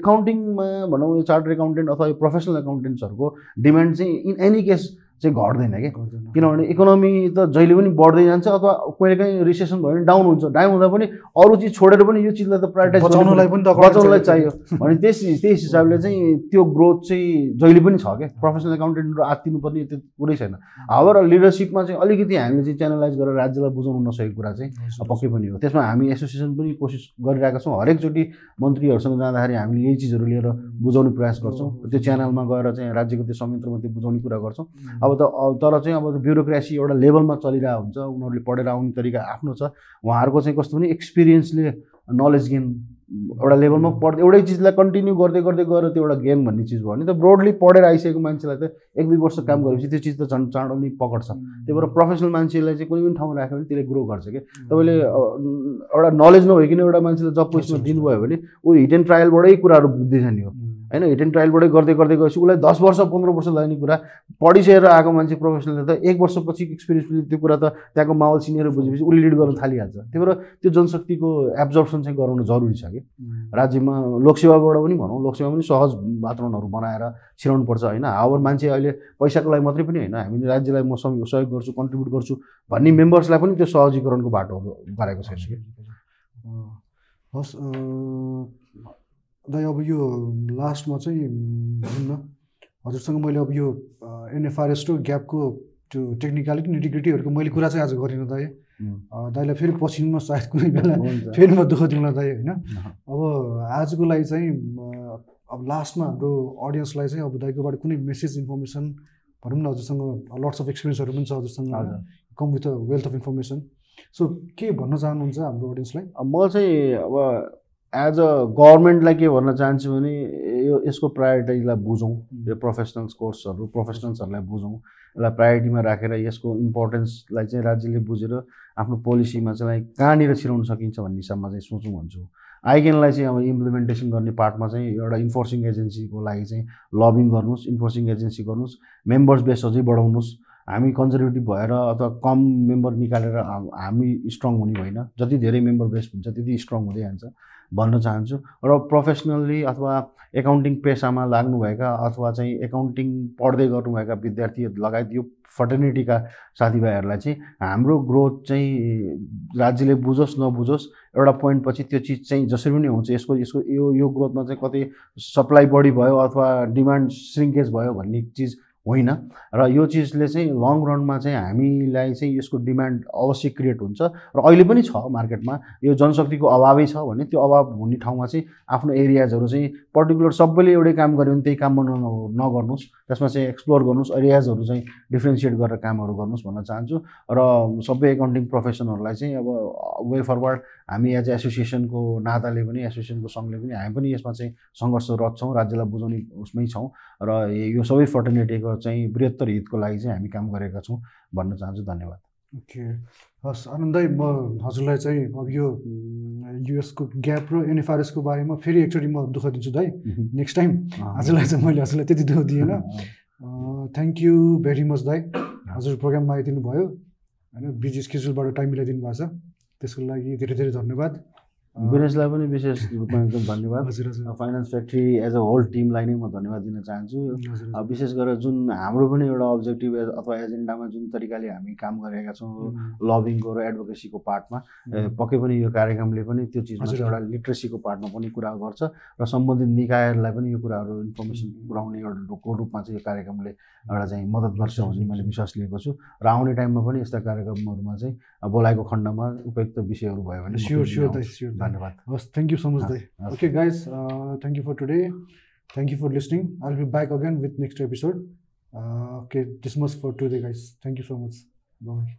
एकाउन्टिङमा भनौँ यो चार्टर एकाउन्टेन्ट अथवा यो प्रोफेसनल एकाउन्टेन्ट्सहरूको डिमान्ड चाहिँ इन एनी केस चाहिँ घट्दैन क्या गर्दैन किनभने इकोनोमी त जहिले पनि बढ्दै जान्छ अथवा कहिले काहीँ रिसेसन भयो भने डाउन हुन्छ। डाउन हुँदा पनि अरू चिज छोडेर पनि यो चिजलाई त प्रायोरिटाइज बचाउनलाई पनि त बचाउनलाई चाहियो। भने त्यस त्यस हिसाबले चाहिँ त्यो ग्रोथ चाहिँ जहिले पनि छ क्या प्रोफेसनल एकाउन्टेन्टहरू आत्तिनुपर्ने त्यो कुरै छैन। हावर लिडरसिपमा चाहिँ अलिकति हामीले चाहिँ च्यानलाइज गरेर राज्यलाई बुझाउनु नसकेको कुरा चाहिँ पक्कै पनि हो। त्यसमा हामी एसोसिएसन पनि कोसिस गरिरहेका छौँ। हरेकचोटि मन्त्रीहरूसँग जाँदाखेरि हामीले यही चिजहरू लिएर बुझाउने प्रयास गर्छौँ। त्यो च्यानलमा गएर चाहिँ राज्यको त्यो संयन्त्रमा त्यो बुझाउने कुरा गर्छौँ। अब त अब तर चाहिँ अब ब्युरोक्रेसी एउटा लेभलमा चलिरहेको हुन्छ उनीहरूले पढेर आउने तरिका आफ्नो छ। उहाँहरूको चाहिँ कस्तो भने एक्सपिरियन्सले नलेज गेन एउटा लेभलमा पढ एउटै चिजलाई कन्टिन्यू गर्दै गर्दै गएर त्यो एउटा गेम भन्ने चिज भयो। भने त ब्रोडली पढेर आइसकेको मान्छेलाई त एक दुई वर्ष काम गरेपछि त्यो चिज त झन् चाँडो नै पकड्छ। त्यही भएर प्रोफेसनल मान्छेलाई चाहिँ कुनै पनि ठाउँमा राख्यो भने त्यसले ग्रो गर्छ क्या तपाईँले एउटा नलेज नभइकन एउटा मान्छेलाई जब पोस्टमा दिनुभयो भने ऊ हिट एन्ड ट्रायलबाटै कुराहरू बुझ्दैछ नि हो। होइन हिट एन्ड ट्रायलबाटै गर्दै गर्दै गएपछि उसलाई दस वर्ष पन्ध्र वर्ष लाग्ने कुरा। पढिसकेर आएको मान्छे प्रोफेसनलले त एक वर्षपछि एक्सपिरियन्स त्यो कुरा त त्यहाँको माहौल चिनेर बुझेपछि उसले लिड गर्न थालिहाल्छ। त्यही भएर त्यो जनशक्तिको एब्जर्प्सन चाहिँ गराउनु जरुरी छ कि। राज्यमा लोकसेवाबाट पनि भनौँ लोकसेवा पनि सहज वातावरणहरू बनाएर छिराउनुपर्छ होइन। हावर मान्छे अहिले पैसाको लागि मात्रै पनि होइन। हामीले राज्यलाई म सह- सहयोग गर्छु कन्ट्रिब्युट गर्छु भन्ने मेम्बर्सलाई पनि त्यो सहजीकरणको बाटोहरू गरेको छैन कि। हस् दाइ अब यो लास्टमा चाहिँ भनौँ न हजुरसँग मैले अब यो एनएफआरएस र ग्यापको त्यो टेक्निकलिटी निटिग्रिटीहरूको मैले कुरा चाहिँ आज गरिनँ दाइ। दाइलाई फेरि पछिमा सायद कुनै बेला। फेरि म दुःख दिउँला दाइ होइन। अब आजको लागि चाहिँ अब लास्टमा हाम्रो अडियन्सलाई चाहिँ अब दाइकोबाट कुनै मेसेज इन्फर्मेसन भनौँ न हजुरसँग लट्स अफ एक्सपिरियन्सहरू पनि छ हजुरसँग हजुर। Come with a wealth of information. So के भन्न चाहनुहुन्छ हाम्रो अडियन्सलाई? म चाहिँ अब एज अ गभर्मेन्टलाई के भन्न चाहन्छु भने यो यसको प्रायोरिटिजलाई बुझौँ। यो प्रोफेसनल्स कोर्सहरू प्रोफेसनल्सहरूलाई बुझौँ यसलाई प्रायोरिटीमा राखेर यसको इम्पोर्टेन्सलाई चाहिँ राज्यले बुझेर आफ्नो पोलिसीमा चाहिँ कहाँनिर छिराउन सकिन्छ भन्ने हिसाबमा चाहिँ सोचौँ भन्छु। आइकेनलाई चाहिँ अब इम्प्लिमेन्टेसन गर्ने पार्टमा चाहिँ एउटा इन्फोर्सिङ एजेन्सीको लागि चाहिँ लबिङ गर्नुहोस् इन्फोर्सिङ एजेन्सी गर्नुहोस् मेम्बर्स बेस अझै बढाउनुहोस्। हामी कन्जर्भेटिभ भएर अथवा कम मेम्बर निकालेर हामी स्ट्रङ हुने होइन। जति धेरै मेम्बर बेस हुन्छ त्यति स्ट्रङ हुँदै जान्छ। भन्न चाहन्छु। र प्रोफेसनल्ली अथवा एकाउन्टिङ पेसामा लाग्नुभएका अथवा चाहिँ एकाउन्टिङ पढ्दै गर्नुभएका विद्यार्थी लगायत यो फर्टर्निटीका साथीभाइहरूलाई चाहिँ हाम्रो ग्रोथ चाहिँ राज्यले बुझोस् नबुझोस् एउटा पोइन्ट पछि त्यो चिज चाहिँ जसरी पनि हुन्छ यसको यसको यो यो ग्रोथमा चाहिँ कतै सप्लाई बढी भयो अथवा डिमान्ड श्रिङ्केज भयो भन्ने चिज होइन? र यो चिजले चाहिँ लङ रनमा चाहिँ हामीलाई चाहिँ यसको डिमान्ड अवश्य क्रिएट हुन्छ। र अहिले पनि छ मार्केटमा यो जनशक्तिको अभावै छ भने त्यो अभाव हुने ठाउँमा चाहिँ आफ्नो एरियाजहरू चाहिँ पर्टिकुलर सबैले एउटै काम गऱ्यो भने त्यही काममा न नगर्नुहोस्। त्यसमा चाहिँ एक्सप्लोर गर्नुहोस्। एरियाजहरू चाहिँ डिफ्रेन्सिएट गरेर कामहरू गर्नुहोस् भन्न चाहन्छु। र सबै एकाउन्टिङ प्रोफेसनहरूलाई चाहिँ अब वे फरवर्ड हामी एज एसोसिएसनको नाताले पनि एसोसिएसनको सङ्घले पनि हामी पनि यसमा चाहिँ सङ्घर्षरत छौँ राज्यलाई बुझाउने उसमै छौँ। र यो सबै फर्टर्निटीको चाहिँ बृहत्तर हितको लागि चाहिँ हामी काम गरेका छौँ भन्न चाहन्छु धन्यवाद। ओके। हस् आनन्दै म हजुरलाई चाहिँ अब यो युएसको ग्याप र एनएफआरएसको बारेमा फेरि एकचोटि म दुःख दिन्छु दाइ नेक्स्ट टाइम आजलाई चाहिँ मैले हजुरलाई त्यति दुःख दिएन। थ्याङ्क यू भेरी मच दाइ हजुर प्रोग्राममा आइदिनु भयो होइन बिजी स्केड्युलबाट टाइम मिलाइदिनु भएको छ। त्यसको लागि धेरै धेरै धन्यवाद। विनेशलाई पनि विशेष रूपमा एकदम धन्यवाद। Finance factory as a whole टिमलाई नै म धन्यवाद दिन चाहन्छु। विशेष गरेर जुन हाम्रो पनि एउटा अब्जेक्टिभ अथवा एजेन्डामा जुन तरिकाले हामी काम गरेका छौँ लबिङको र एडभोकेसीको पार्टमा पक्कै पनि यो कार्यक्रमले पनि त्यो चिजमा एउटा लिट्रेसीको पार्टमा पनि कुरा गर्छ र सम्बन्धित निकायहरूलाई पनि यो कुराहरू इन्फर्मेसन पुऱ्याउने एउटा रूपमा चाहिँ यो कार्यक्रमले एउटा चाहिँ मद्दत गर्छ भन्ने मैले विश्वास लिएको छु। र आउने टाइममा पनि यस्ता कार्यक्रमहरूमा चाहिँ बोलाएको खण्डमा उपयुक्त विषयहरू भयो भने स्योर स्योर दाइ स्योर धन्यवाद। हस् थ्याङ्क यू सो मच दाइ। Okay guys thank you for today thank you for listening I will be back again with next episode okay this much for today guys thank you so much bye